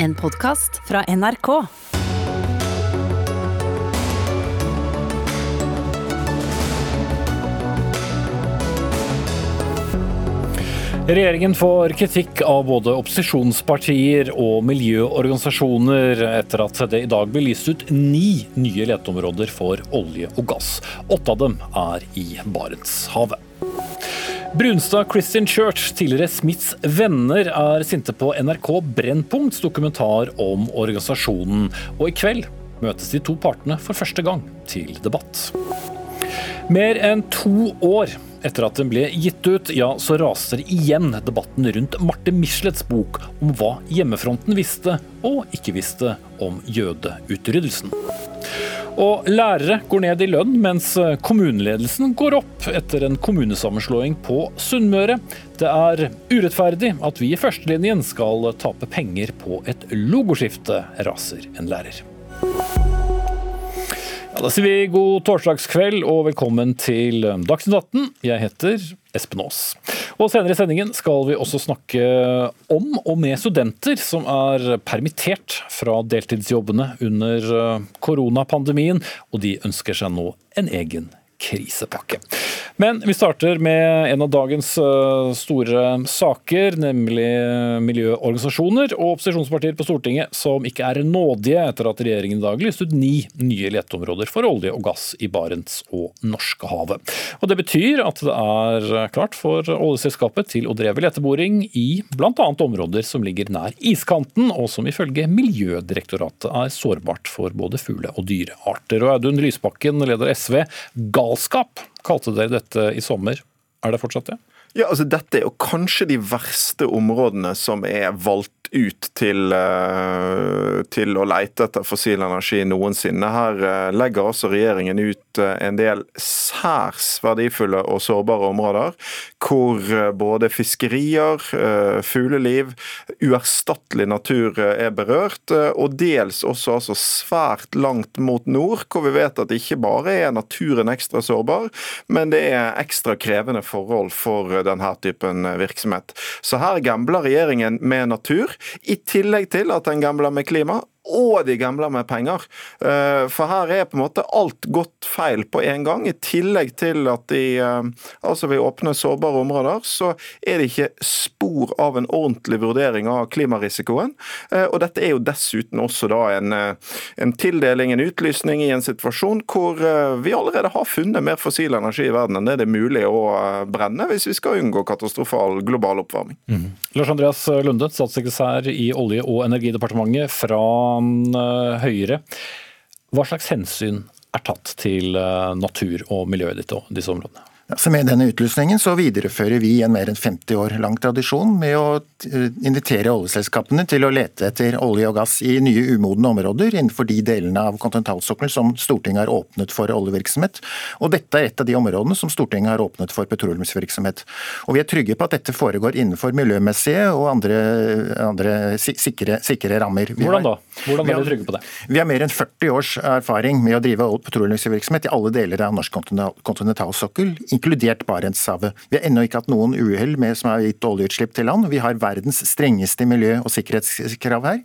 En podkast fra NRK. Regjeringen får kritikk av både opposisjonspartier og miljøorganisasjoner etter at det i dag blir lyst ut ni nye leteområder for olje og gass. Åtte av dem er i Barentshavet. Brunstad Christian Church, tidligere Smiths venner, er sinte på NRK Brennpunkts dokumentar om organisasjonen. Og i kveld møtes de to partene for første gang til debatt. Mer enn to år etter at den ble gitt ut, ja, så raser igjen debatten rundt Marte Michelets bok om hva hjemmefronten visste og ikke visste om jødeutryddelsen. Og lærere går ned i lønn, mens kommuneledelsen går opp etter en kommunesammenslåing på Sunnmøre. Det er urettferdig at vi i førstelinjen skal tape penger på et logoskifte, raser en lærer. Ja, da sier vi god torsdagskveld og velkommen til Dagsnytt 18. Jeg heter Espen Aas. Og senere i sendingen skal vi også snakke om og med studenter som er permittert fra deltidsjobbene under koronapandemien, og de ønsker seg nå en egen krisepakke. Men vi starter med en av dagens store saker, nemlig miljøorganisasjoner og opposisjonspartier på Stortinget som ikke er nådige etter at regjeringen i dag lyste ut ni nye leteområder for olje og gass i Barents og Norskehavet. Og Det betyr at det er klart for oljeselskapet til å dreve leteboring i bl.a. områder som ligger nær iskanten, og som ifølge Miljødirektoratet er sårbart for både fugle- og dyrearter. Og Audun Lysbakken, leder SV, galskap kalte dere dette i sommer. Er det fortsatt det? Ja, altså Dette er jo kanskje de verste områdene som er valgt ut til, til, å leite etter fossil energi noensinne. Her legger også regjeringen ut en del særs verdifulle og sårbare områder, hvor både fiskerier, fugleliv, uerstattelig natur er berørt, og dels også altså svært langt mot nord, hvor vi vet at ikke bare er naturen ekstra sårbar, men det er ekstra krevende forhold for denne typen virksomhet. Så her gambler regjeringen med natur, i tillegg til at den gambler med klima og de gambler med penger. For her er på en måte alt gått feil på en gang. I tillegg til at de altså vil åpne sårbare områder, så er det ikke spor av en ordentlig vurdering av klimarisikoen. Og dette er jo dessuten også da en, en tildeling, en utlysning, i en situasjon hvor vi allerede har funnet mer fossil energi i verden enn det det er mulig å brenne, hvis vi skal unngå katastrofal global oppvarming. Mm. Lars Andreas Lunde, statssekretær i Olje- og energidepartementet fra Høyre. Hva slags hensyn er tatt til natur og miljø i disse områdene? Så Med denne utlysningen så viderefører vi en mer enn 50 år lang tradisjon med å invitere oljeselskapene til å lete etter olje og gass i nye umodne områder innenfor de delene av kontinentalsokkelen som Stortinget har åpnet for oljevirksomhet. Og Dette er et av de områdene som Stortinget har åpnet for petroleumsvirksomhet. Og Vi er trygge på at dette foregår innenfor miljømessige og andre, andre sikre, sikre, rammer. Vi Hvordan da? Hvordan er dere trygge på det? Vi har mer enn 40 års erfaring med å drive petroleumsvirksomhet i alle deler av norsk kontinentalsokkel inkludert Barentshavet. Vi har ennå ikke hatt noen uhell som har gitt oljeutslipp til land. Vi har verdens strengeste miljø- og sikkerhetskrav her.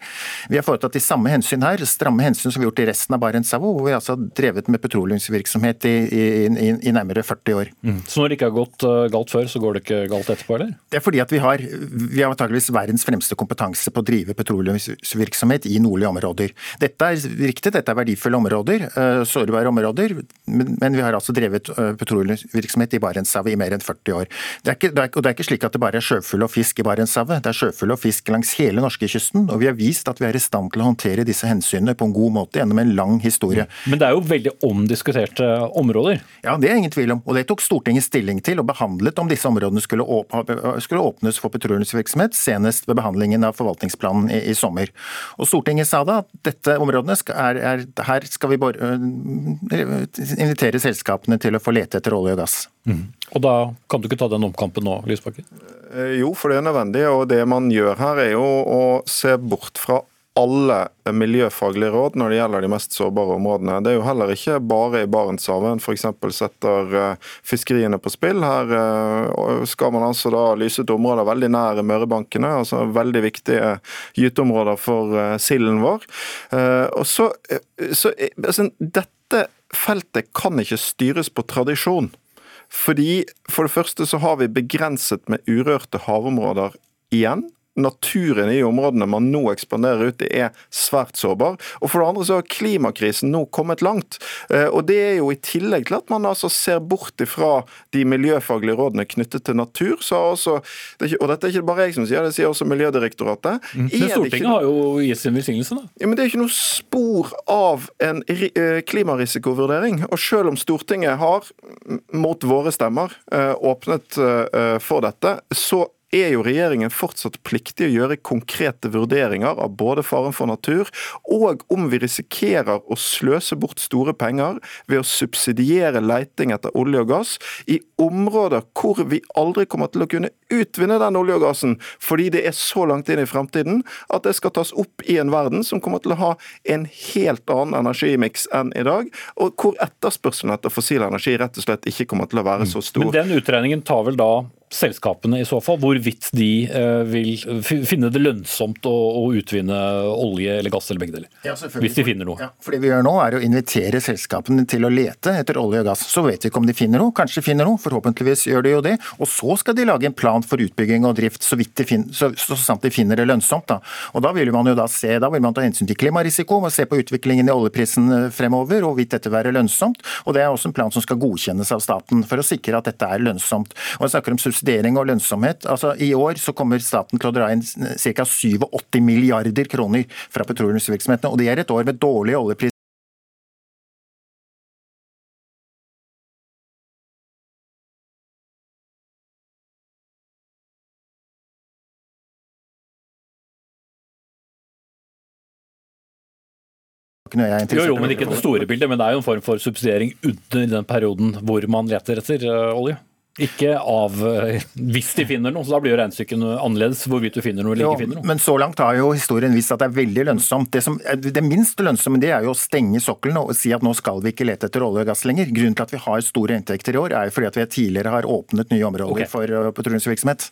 Vi har foretatt de samme hensyn her, stramme hensyn som vi har gjort i resten av Barentshavet, hvor vi altså har drevet med petroleumsvirksomhet i, i, i, i nærmere 40 år. Mm. Så når det ikke har gått galt før, så går det ikke galt etterpå, eller? Det er fordi at vi har, vi har antakeligvis verdens fremste kompetanse på å drive petroleumsvirksomhet i nordlige områder. Dette er riktig, dette er verdifulle områder, sårbare områder, men vi har altså drevet petroleumsvirksomhet i Barentshavet i mer enn 40 år. Det er, ikke, det, er, og det er ikke slik at det bare er sjøfugl og fisk i Barentshavet. Det er sjøfugl og fisk langs hele norskekysten, og vi har vist at vi er i stand til å håndtere disse hensynene på en god måte gjennom en lang historie. Men det er jo veldig omdiskuterte områder? Ja, det er ingen tvil om. Og det tok Stortinget stilling til og behandlet om disse områdene skulle, åp skulle åpnes for petroleumsvirksomhet, senest ved behandlingen av forvaltningsplanen i, i sommer. Og Stortinget sa da at dette områdene skal, er, er, her skal vi bare, invitere selskapene til å få lete etter olje og gass. Mm. Og da kan du ikke ta den omkampen nå, Lysbakken? Jo, for det er nødvendig. Og det man gjør her er jo å se bort fra alle miljøfaglige råd når det gjelder de mest sårbare områdene. Det er jo heller ikke bare i Barentshavet en f.eks. setter eh, fiskeriene på spill. Her eh, skal man altså da lyse ut områder veldig nær Mørebankene, altså veldig viktige gyteområder for eh, silden vår. Og så, så altså, Dette feltet kan ikke styres på tradisjon. Fordi For det første så har vi begrenset med urørte havområder igjen naturen i områdene man nå ekspanderer ut i, er svært sårbar. Og For det andre så har klimakrisen nå kommet langt. Eh, og Det er jo i tillegg til at man altså ser bort ifra de miljøfaglige rådene knyttet til natur. så har også Og dette er ikke bare jeg som sier det, sier også Miljødirektoratet. Mm. Men Stortinget ikke, har jo gitt sin velsignelse, da? Ja, men Det er ikke noe spor av en eh, klimarisikovurdering. Og selv om Stortinget har, mot våre stemmer, eh, åpnet for dette, så er jo regjeringen fortsatt pliktig å gjøre konkrete vurderinger av både faren for natur og om vi risikerer å sløse bort store penger ved å subsidiere leiting etter olje og gass i områder hvor vi aldri kommer til å kunne utvinne den olje og gassen, fordi det er så langt inn i fremtiden at det skal tas opp i en verden som kommer til å ha en helt annen energimiks enn i dag, og hvor etterspørselen etter fossil energi rett og slett ikke kommer til å være så stor. Men den utregningen tar vel da selskapene i så fall, hvorvidt de eh, vil finne det lønnsomt å, å utvinne olje eller gass eller begge deler. Ja, hvis de finner noe. Ja, for Det vi gjør nå er å invitere selskapene til å lete etter olje og gass. Så vet vi ikke om de finner noe, kanskje finner noe, forhåpentligvis gjør de jo det. Og så skal de lage en plan for utbygging og drift så, vidt de finner, så, så sant de finner det lønnsomt. Da. Og da vil man jo da se, da vil man ta hensyn til klimarisiko og se på utviklingen i oljeprisen eh, fremover, og hvorvidt dette være lønnsomt. Og Det er også en plan som skal godkjennes av staten for å sikre at dette er lønnsomt. Og jeg snakker om subsidiering og lønnsomhet. Altså, I år så kommer staten til å dra inn ca. 87 milliarder kroner fra petroleumsvirksomhetene. og Det er et år med dårlig oljepris. Jo, jo, men ikke det store bildet, men det er jo en form for subsidiering under den perioden hvor man leter etter uh, olje? Ikke av eh, hvis de finner noe, så da blir jo regnestykket annerledes hvorvidt du finner noe eller ikke finner noe. Men så langt har jo historien vist at det er veldig lønnsomt. Det, som, det minst lønnsomme det er jo å stenge sokkelen og si at nå skal vi ikke lete etter olje og gass lenger. Grunnen til at vi har store inntekter i år, er jo fordi at vi tidligere har åpnet nye områder okay. for uh, petroleumsvirksomhet.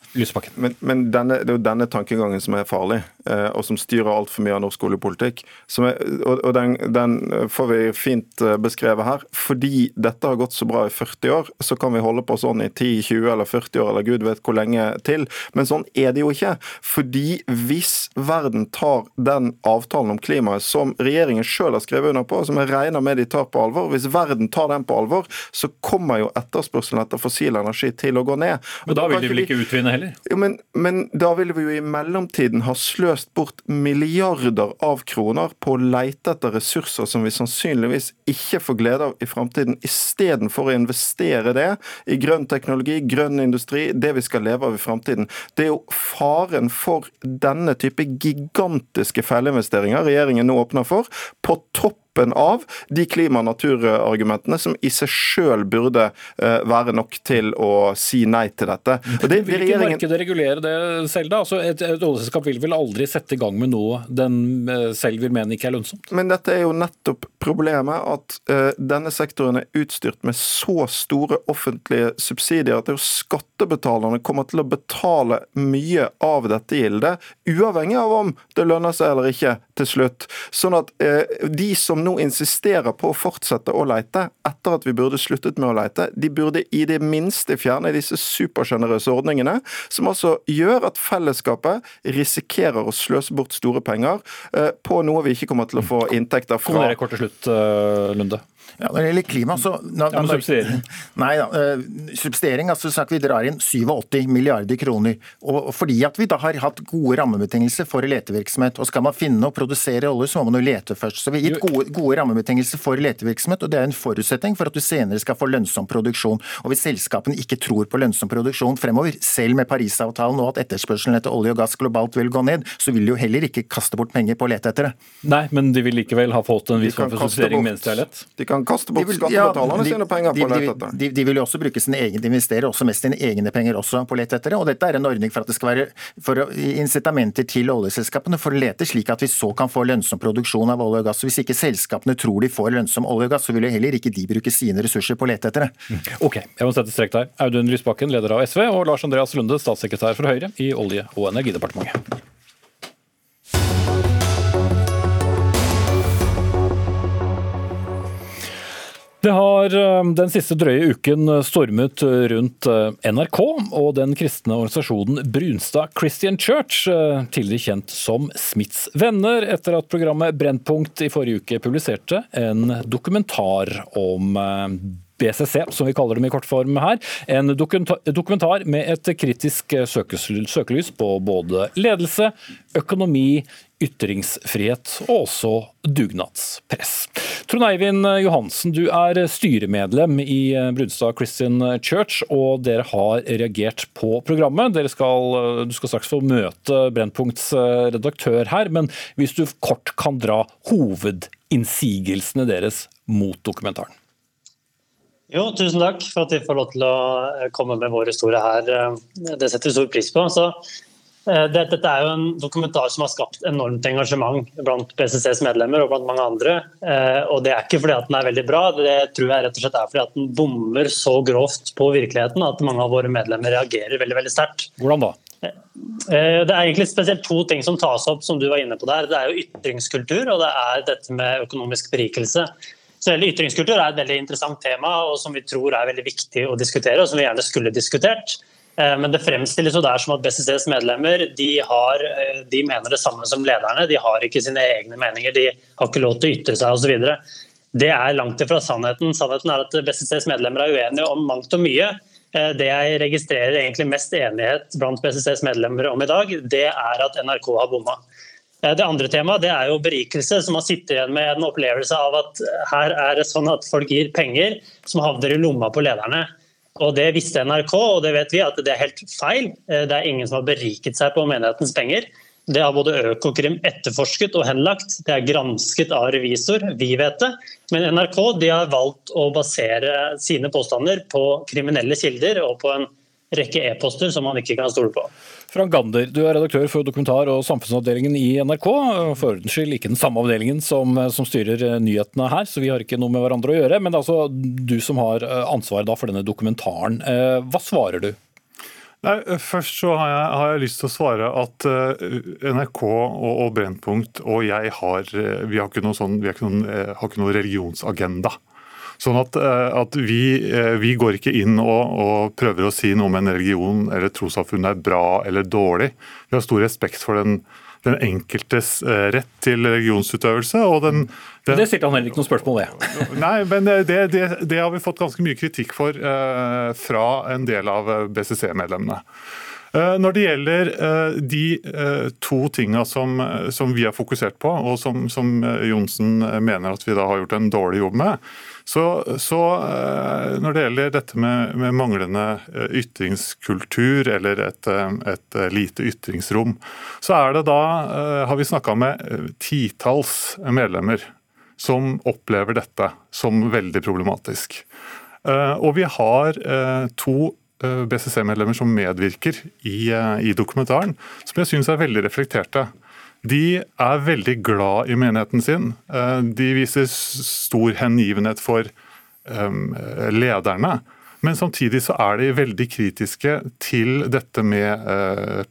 Men, men denne, det er jo denne tankegangen som er farlig, og som styrer altfor mye av norsk oljepolitikk. Og, den, den, får vi fint beskrevet her. Fordi dette har gått så bra i 40 år, så kan vi holde på sånn i 10, 20 eller 40 år eller gud vet hvor lenge til. Men sånn er det jo ikke. Fordi hvis verden tar den avtalen om klimaet som regjeringen sjøl har skrevet under på, og som jeg regner med de tar på alvor, hvis verden tar den på alvor, så kommer jo etterspørselen etter fossil energi til å gå ned. Men da vil de vel ikke utvinne heller? Jo, men, men da vil vi jo i mellomtiden ha sløst bort milliarder av kroner på å leite etter ressurser som vi sannsynligvis ikke får glede av i framtiden, istedenfor å investere det i grønn teknologi grønn industri, det vi skal leve av i framtiden. Det er jo faren for denne type gigantiske feilinvesteringer regjeringen nå åpner for, på topp toppen av de klima- og naturargumentene som i seg sjøl burde uh, være nok til å si nei til dette. Og det, vil ikke markedet regulere det selv, da? Altså et, et oljeselskap vil vel aldri sette i gang med noe den uh, selv vil mene ikke er lønnsomt? Men dette er jo nettopp problemet, at uh, denne sektoren er utstyrt med så store offentlige subsidier at det er jo skattebetalerne kommer til å betale mye av dette gildet, uavhengig av om det lønner seg eller ikke til slutt. Sånn at de som nå insisterer på å fortsette å leite etter at vi burde sluttet med å leite, de burde i det minste fjerne disse supersjenerøse ordningene, som altså gjør at fellesskapet risikerer å sløse bort store penger eh, på noe vi ikke kommer til å få inntekter fra. Kommer dere kort til slutt, eh, Lunde? Ja, Når det gjelder klima, så na, ja, Subsidiering? Nei da. Uh, subsidiering, altså sagt vi drar inn 87 milliarder kroner. Og fordi at vi da har hatt gode rammebetingelser for letevirksomhet. Og skal man finne og produsere olje, så må man jo lete først. Så vi har gitt gode, gode rammebetingelser for letevirksomhet, og det er en forutsetning for at du senere skal få lønnsom produksjon. Og hvis selskapene ikke tror på lønnsom produksjon fremover, selv med Parisavtalen og at etterspørselen etter olje og gass globalt vil gå ned, så vil de jo heller ikke kaste bort penger på å lete etter det. Nei, men de vil likevel ha fått en viss form for subsidiering mens det er lett? De kan kan kaste bort skattebetalerne sine penger på å lete etter. De, de, vil jo også bruke sine egne, investere også mest sine egne penger også på å lete etter det. Og dette er en ordning for at det skal være for incitamenter til oljeselskapene for å lete, slik at vi så kan få lønnsom produksjon av olje og gass. Hvis ikke selskapene tror de får lønnsom olje og gass, så vil jo heller ikke de bruke sine ressurser på å lete etter det. Mm. Ok, jeg må sette strek der. Audun Lysbakken, leder av SV, og Lars Andreas Lunde, statssekretær for Høyre i Olje- og energidepartementet. Det har eh, den siste drøye uken stormet rundt eh, NRK og den kristne organisasjonen Brunstad Christian Church, eh, tidligere kjent som Smiths Venner, etter at programmet Brennpunkt i forrige uke publiserte en dokumentar om BCC, som vi kaller dem i kortform her. En dokumentar med et kritisk søkelys på både ledelse, økonomi, ytringsfrihet og også dugnadspress. Trond Eivind Johansen, du er styremedlem i Brunstad Christian Church, og dere har reagert på programmet. Skal, du skal straks få møte Brennpunkts redaktør her, men hvis du kort kan dra hovedinnsigelsene deres mot dokumentaren? Jo, tusen takk for at vi får lov til å komme med vår historie her. Det setter vi stor pris på. Så dette er jo en dokumentar som har skapt enormt engasjement blant PCCs medlemmer og blant mange andre. Eh, og Det er ikke fordi at den er veldig bra, det tror jeg rett og slett er fordi at den bommer så grovt på virkeligheten at mange av våre medlemmer reagerer veldig veldig sterkt. Hvordan da? Eh, det er egentlig spesielt to ting som tas opp, som du var inne på der. Det er jo ytringskultur og det er dette med økonomisk berikelse. Så Ytringskultur er et veldig interessant tema og som vi tror er veldig viktig å diskutere, og som vi gjerne skulle diskutert. Eh, men det fremstilles jo der som at BCCs medlemmer de, har, eh, de, mener det samme som lederne. De har ikke sine egne meninger, de har ikke lov til å ytre seg osv. Det er langt ifra sannheten. Sannheten er at BCCs medlemmer er uenige om mangt og mye. Eh, det jeg registrerer egentlig mest enighet blant BCCs medlemmer om i dag, det er at NRK har bomma. Det andre temaet det er jo berikelse, som har sittet igjen med en opplevelse av at her er det sånn at folk gir penger som havner i lomma på lederne. Og Det visste NRK, og det vet vi at det er helt feil. Eh, det er ingen som har beriket seg på menighetens penger. Det har både Økokrim etterforsket og henlagt. Det er gransket av revisor, vi vet det. Men NRK har valgt å basere sine påstander på kriminelle kilder og på en rekke e-poster som man ikke kan stole på. Frank Gander, du er redaktør for dokumentar- og samfunnsavdelingen i NRK. For ordens skyld ikke den samme avdelingen som, som, styrer nyhetene her, så vi har ikke noe med hverandre å gjøre. Men det er altså du som har ansvaret ansvar for denne dokumentaren. Eh, hva svarer du? Nei, først så har jeg, har jeg, lyst til å svare at NRK og, og Brennpunkt og jeg har vi har ikke noen, sånn, vi har ikke noen, har ikke noen religionsagenda. Sånn at, eh, at vi, eh, vi, går ikke inn og, og, prøver å si noe om en religion eller trossamfunn er bra eller dårlig. Vi har stor respekt for den, den enkeltes eh, rett til religionsutøvelse. og den, den det stilte han heller ikke noe spørsmål ved. Nei, men det, det, det, har vi fått ganske mye kritikk for eh, fra en del av BCC-medlemmene. Når det gjelder de to tingene som, som, vi har fokusert på, og som, som Johnsen mener at vi da har gjort en dårlig jobb med, så, så, eh, Når det gjelder dette med, med manglende eh, ytringskultur eller et, eh, et, lite ytringsrom, så er det da, har vi snakka med titalls medlemmer som opplever dette som veldig problematisk. Og vi har to BCC-medlemmer som medvirker i, i dokumentaren, som jeg syns er veldig reflekterte. De er veldig glad i menigheten sin. Eh, de viser stor hengivenhet for lederne. Men samtidig så er de veldig kritiske til dette med eh,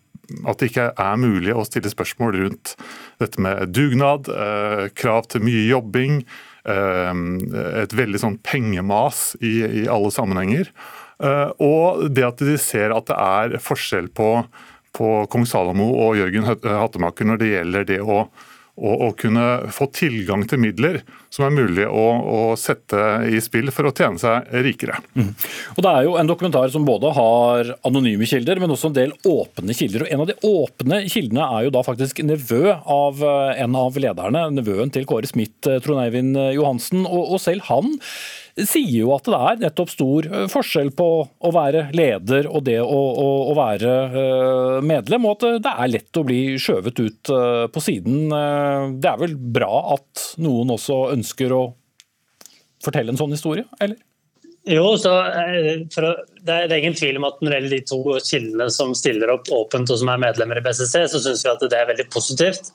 at det ikke er mulig å stille spørsmål rundt dette med dugnad, eh, krav til mye jobbing, et veldig sånn pengemas i alle sammenhenger. Og det at de ser at det er forskjell på på Kong Salomo og Jørgen Hattemaker når det gjelder det å, å, å kunne få tilgang til midler som er mulig å, å, sette i spill for å tjene seg rikere. Mm. Og Det er jo en dokumentar som både har anonyme kilder, men også en del åpne kilder. Og En av de åpne kildene er jo da faktisk nevø av eh, en av lederne, nevøen til Kåre Smith, eh, Trond Eivind Johansen. Og, og selv han sier jo at det er nettopp stor eh, forskjell på å være leder og det å, å, å være eh, medlem, og at det er lett å bli skjøvet ut eh, på siden. Det er vel bra at noen også ønsker å fortelle en sånn historie, eller? Jo, så for, det, er, ingen tvil om at når det gjelder de to kildene som stiller opp åpent og som er medlemmer i BCC, så syns vi at det er veldig positivt.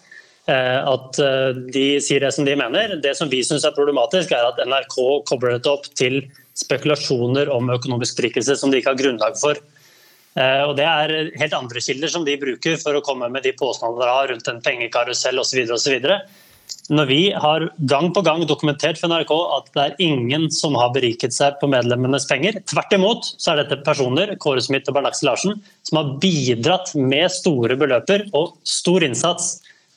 Eh, at eh, de sier det som de mener. Det som vi syns er problematisk, er at NRK kobler dette opp til spekulasjoner om økonomisk berikelse som de ikke har grunnlag for. Og Det er helt andre kilder som de bruker for å komme med de påstandene de har rundt en pengekarusell osv. Når vi har gang på gang dokumentert for NRK at det er ingen som har beriket seg på medlemmenes penger. Tvert imot så er dette personer Kåre Smith og Bernt Larsen, som har bidratt med store beløper og stor innsats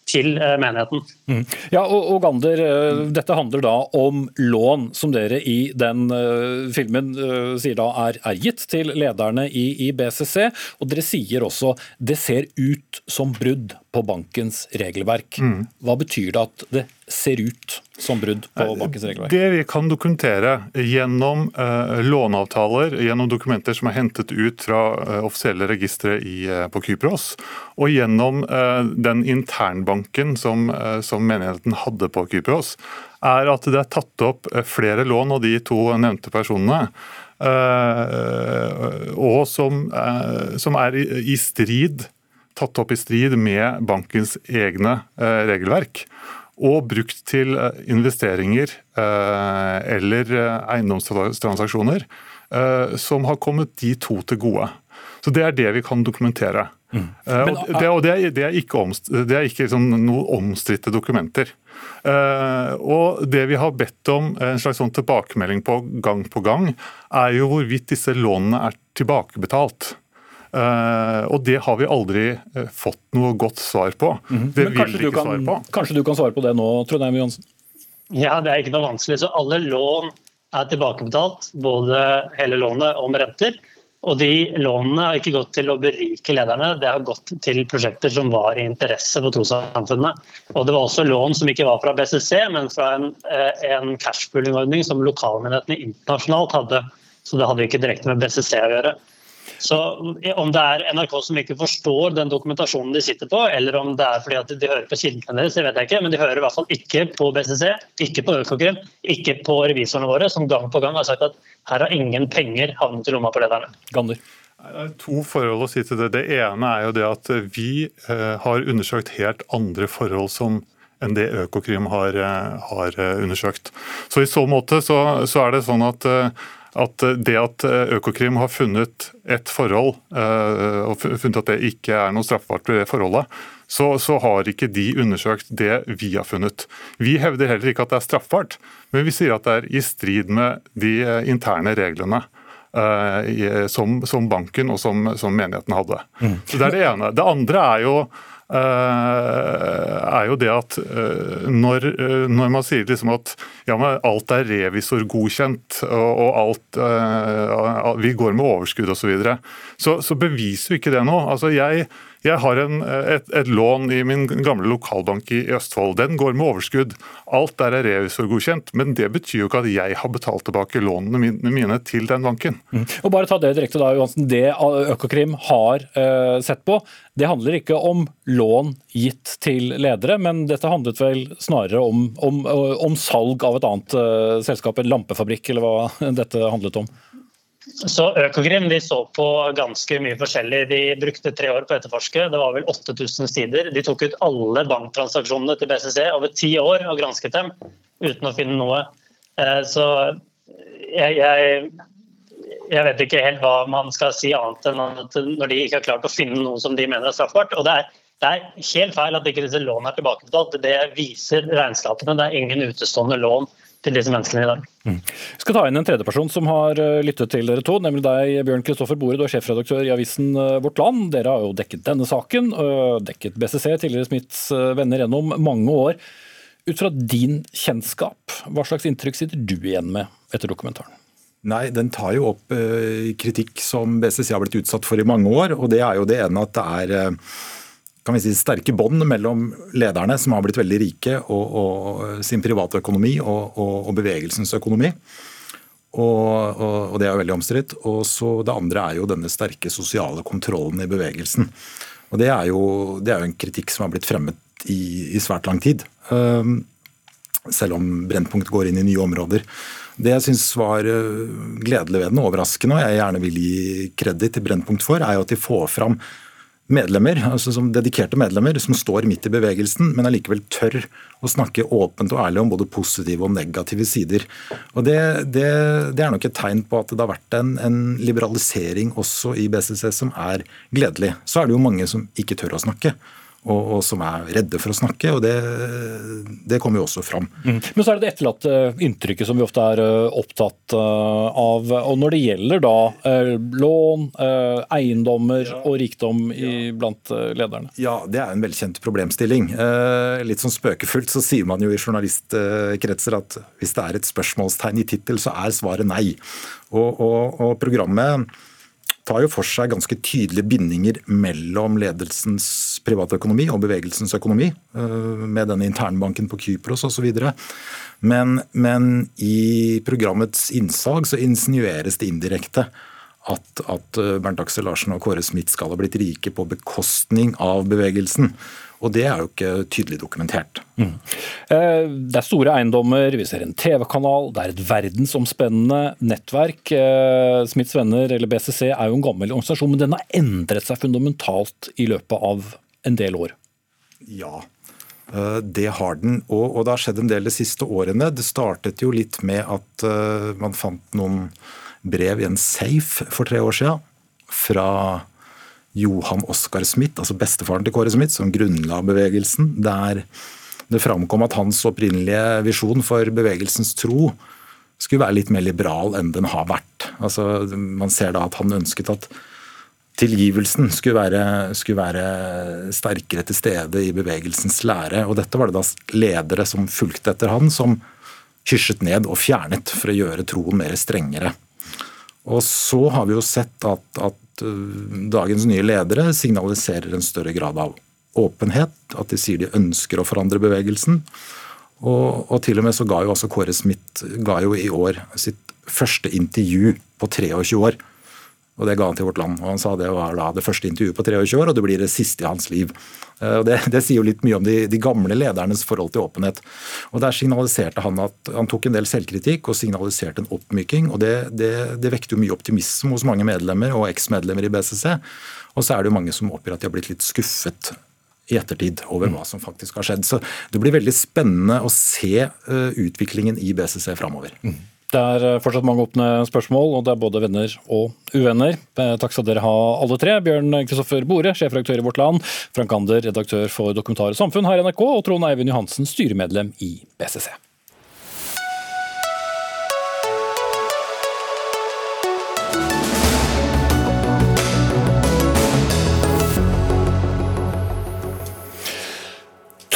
til eh, menigheten. Mm. Ja, og, og, Gander, eh, Dette handler da om lån, som dere i den uh, filmen uh, sier da er, er, gitt til lederne i, i, BCC. Og dere sier også det ser ut som brudd på bankens regelverk. Mm. Hva betyr det at det ser ut som brudd på bankens regelverk? Det vi kan dokumentere gjennom uh, låneavtaler, gjennom dokumenter som er hentet ut fra uh, offisielle registre i, uh, på Kypros, og gjennom den internbanken som, som menigheten hadde på Kypros, er at det er tatt opp flere lån av de to nevnte personene. og som, som er i, i strid tatt opp i strid med bankens egne eh, regelverk. Og brukt til eh, investeringer eh, eller eiendomstransaksjoner som har kommet de to til gode. Så Det er det vi kan dokumentere. Mm. Men, og det, og det, er, det, er, ikke, omst, det er ikke sånn noe omstridte dokumenter. og Det vi har bedt om en slags sånn tilbakemelding på gang på gang, er jo hvorvidt disse lånene er tilbakebetalt. Uh, og det har vi aldri uh, fått noe godt svar på. Mm. Det vil vi ikke kan, svare på. Kanskje du kan svare på det nå, Trondheim Johansen? Ja, det er ikke noe vanskelig. Så alle lån er tilbakebetalt. Både hele lånet og med renter. Og de lånene har ikke gått til å berike lederne, det har gått til prosjekter som var i interesse for trossamfunnene. Og det var også lån som ikke var fra BCC, men fra en, eh, en cashpooling-ordning som lokalmyndighetene internasjonalt hadde. Så det hadde ikke direkte med BCC å gjøre. Så Om det er NRK som ikke forstår den dokumentasjonen de sitter på, eller om det er fordi at de hører på kildene deres, det vet jeg ikke, men de hører i hvert fall ikke på BCC, ikke på Økokrim, ikke på revisorene våre, som gang på gang har sagt at her har ingen penger havnet i lomma på lederne. Gander. Det er to forhold å si til det. Det ene er jo det at vi eh, har undersøkt helt andre forhold som enn det Økokrim har, eh, har eh, undersøkt. Så I så måte så, så er det sånn at at eh, det at eh, Økokrim har funnet et forhold, eh, og funnet at det ikke er noe straffbart ved det forholdet, så, så, har ikke de undersøkt det vi har funnet. Vi hevder heller ikke at det er straffbart, men vi sier at det er i strid med de interne reglene. Som, som banken og som, som menigheten hadde. Mm. Så Det er det ene. Det andre er jo er jo det at når, når man sier liksom at ja, alt er revisorgodkjent og, og alt Vi går med overskudd osv., så, videre, så så beviser jo ikke det noe. Altså jeg jeg har en, et, et, lån i min gamle lokalbank i Østfold. Den går med overskudd. Alt der er revisorgodkjent, men det betyr jo ikke at jeg har betalt tilbake lånene mine til den banken. Mm. Og bare ta Det direkte da, Johansen. Det Økokrim har uh, sett på, det handler ikke om lån gitt til ledere, men dette handlet vel snarere om, om, om salg av et annet uh, selskap, en lampefabrikk, eller hva dette handlet om? Så Økokrim de så på ganske mye forskjellig. De brukte tre år på å etterforske. Det var vel 8000 sider. De tok ut alle banktransaksjonene til BCC over ti år og gransket dem uten å finne noe. Eh, så jeg, jeg, jeg, vet ikke helt hva man skal si annet enn at når de ikke har klart å finne noe som de mener er straffbart. og det er, det er helt feil at ikke disse lånene er tilbakebetalt. Det viser regnskapene. Det er ingen utestående lån til disse menneskene i dag. Mm. Vi skal ta inn en tredjeperson som har eh, lyttet til dere to, nemlig deg, Bjørn Kristoffer Bore. Du er sjefredaktør i avisen eh, Vårt Land. Dere har jo dekket denne saken, dekket BCC, tidligere Smiths eh, venner, gjennom mange år. Ut fra din kjennskap, hva slags inntrykk sitter du igjen med etter dokumentaren? Nei, Den tar jo opp kritikk som BCC har blitt utsatt for i mange år. og Det er jo det ene at det er kan vi si, sterke bånd mellom lederne, som har blitt veldig rike, og, og sin private økonomi og, og, og bevegelsens økonomi. Og, det er jo veldig omstridt. Og så Det andre er jo denne sterke sosiale kontrollen i bevegelsen. Og Det er jo, det er jo en kritikk som har blitt fremmet i, i svært lang tid. Um, selv om Brennpunkt går inn i nye områder. Det jeg syns var gledelig ved den, overraskende, og jeg gjerne vil gi kreditt til Brennpunkt for, er jo at de får fram medlemmer, altså som dedikerte medlemmer, som står midt i bevegelsen, men allikevel tør å snakke åpent og ærlig om både positive og negative sider. Og Det, det, det er nok et tegn på at det har vært en, en, liberalisering også i BCC som er gledelig. Så er det jo mange som ikke tør å snakke og, og, som er redde for å snakke. og Det, det kommer jo også fram. Mm. Men så er det det etterlatte inntrykket som vi ofte er eh, opptatt eh, av. og Når det gjelder da eh, lån, eiendommer og rikdom i, blant lederne? Ja, det er en velkjent problemstilling. Litt sånn spøkefullt så sier man jo i journalistkretser at hvis det er et spørsmålstegn i tittel, så er svaret nei. og, og, og programmet tar jo for seg ganske tydelige bindinger mellom ledelsens privatøkonomi og bevegelsens økonomi, eh, med denne internbanken på Kypros osv. Men, men i programmets innsag så insinueres det indirekte at, at Bernt Aksel Larsen og Kåre Smith skal ha blitt rike på bekostning av bevegelsen. Og det er jo ikke tydelig dokumentert. Mm. Eh, det er store eiendommer, vi ser en TV-kanal, det er et verdensomspennende nettverk. Eh, Smiths Venner, eller BCC, er jo en gammel organisasjon, men den har endret seg fundamentalt i løpet av en del år? Ja, eh, det har den. Og, og det har skjedd en del de siste årene. Det startet jo litt med at man fant noen brev i en safe for tre år siden fra Johan Oskar Smith, altså bestefaren til Kåre Smith, som grunnla bevegelsen. Der det framkom at hans opprinnelige visjon for bevegelsens tro skulle være litt mer liberal enn den har vært. Altså, man ser da at han ønsket at tilgivelsen skulle være, skulle være, sterkere til stede i bevegelsens lære. Og dette var det da ledere som fulgte etter han, som hysjet ned og fjernet for å gjøre troen mer strengere. Og så har vi jo sett at, at Eh, dagens nye ledere signaliserer en større grad av åpenhet. At de sier de ønsker å forandre bevegelsen. Og, og til og med så ga jo altså Kåre Smith ga jo i år sitt første intervju på 23 år. Og Det ga han til Vårt Land. og Han sa det var da det første intervjuet på 23 år, og det blir det siste i hans liv. Eh, og det, det sier jo litt mye om de, de, gamle ledernes forhold til åpenhet. Og Der signaliserte han at han tok en del selvkritikk og signaliserte en oppmyking. og Det, det, det vekte jo mye optimisme hos mange medlemmer og eksmedlemmer i BCC. Og så er det jo mange som oppgir at de har blitt litt skuffet i ettertid over hva som faktisk har skjedd. Så det blir veldig spennende å se eh, utviklingen i BCC framover. Mm. Det er eh, fortsatt mange åpne spørsmål, og det er både venner og uvenner. Eh, takk skal dere ha alle tre. Bjørn Kristoffer Bore, sjefredaktør i Vårt Land. Frank Ander, redaktør for Dokumentar og samfunn her i NRK. Og Trond Eivind Johansen, styremedlem i BCC.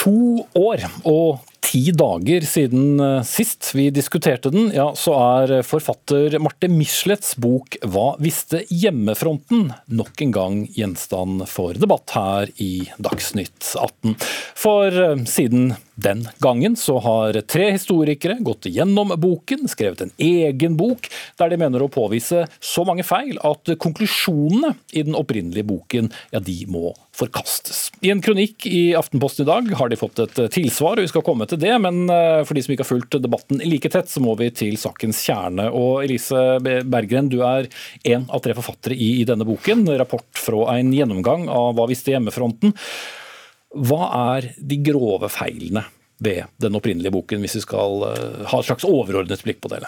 To år og ti dager siden eh, sist vi diskuterte den, ja, så er forfatter Marte Michelets bok 'Hva visste hjemmefronten?' nok en gang gjenstand for debatt her i Dagsnytt 18. For eh, siden den gangen så har tre historikere gått gjennom boken, skrevet en egen bok, der de mener å påvise så mange feil at konklusjonene i den opprinnelige boken ja, de må forkastes. I en kronikk i Aftenposten i dag har de fått et tilsvar, og vi skal komme til det. Men eh, for de som ikke har fulgt debatten like tett, så må vi til sakens kjerne. Og Elise Berggren, du er en av tre forfattere i, i denne boken. Rapport fra en gjennomgang av Hva visste hjemmefronten. Hva er de grove feilene ved den opprinnelige boken, hvis vi skal eh, ha et slags overordnet blikk på det?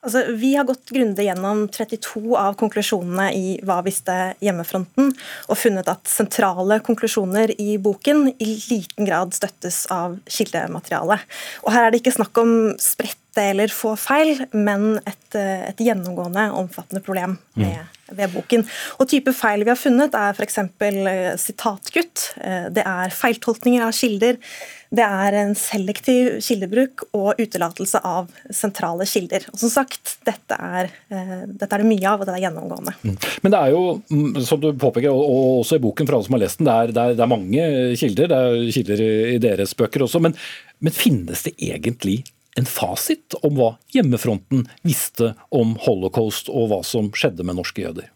Altså, vi har gått grundig gjennom 32 av konklusjonene i Hva visste hjemmefronten, og funnet at sentrale konklusjoner i boken i liten grad støttes av kildematerialet. Og her er det ikke snakk om spredte eller få feil, men et, eh, et gjennomgående omfattende problem med mm ved boken. Og type feil vi har funnet, er f.eks. Eh, sitatkutt. Eh, det er feiltolkninger av kilder. Det er en selektiv kildebruk og utelatelse av sentrale kilder. Og som sagt, dette er, eh, dette er det mye av, og det er gjennomgående. Mm. Men det er jo, mm, som du påpeker, og også i boken for alle som har lest den, det er, det er, det er mange kilder. Det er kilder i deres bøker også. Men, men finnes det egentlig en fasit om hva hjemmefronten visste om holocaust og hva som skjedde med norske jøder?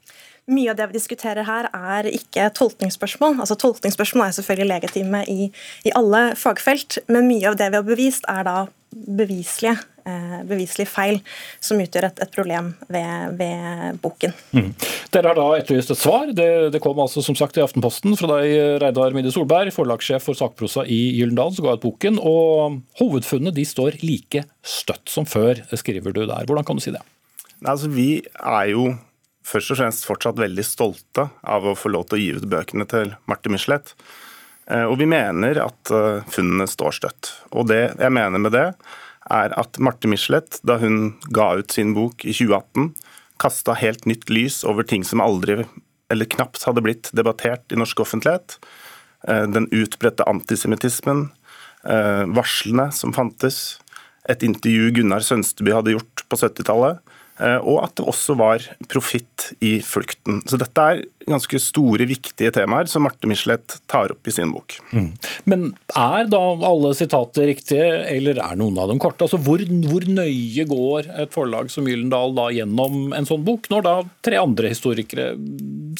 Mye av det vi diskuterer her, er ikke tolkningsspørsmål. Altså Tolkningsspørsmål er selvfølgelig legitime i, i alle fagfelt, men mye av det vi har bevist, er da beviselige, eh, beviselige feil som utgjør et, et problem ved, ved boken. Mm. Dere har da etterlyst et svar. Det, det, kom altså som sagt i Aftenposten fra deg, Reidar Midde Solberg, forlagssjef for sakprosa i Gyldendal, som ga ut boken. Og hovedfunnene de står like støtt som før, skriver du der. Hvordan kan du si det? Altså, vi er jo først og fremst fortsatt veldig stolte av å få lov til å gi ut bøkene til Marte Michelet. Eh, og vi mener at eh, funnene står støtt. Og det jeg mener med det, er at Marte Michelet, da hun ga ut sin bok i 2018, kasta helt nytt lys over ting som aldri, eller knapt, hadde blitt debattert i norsk offentlighet. Eh, den utbredte antisemittismen, varslene som fantes, et intervju Gunnar Sønsteby hadde gjort på 70-tallet, Eh, og at det også var profitt i flukten. Så dette er ganske store, viktige temaer som Marte Michelet tar opp i sin bok. Mm. Men er da alle sitater riktige, eller er noen av dem korte? Altså hvor, hvor nøye går et forlag som Gyllendal da gjennom en sånn bok, når da tre andre historikere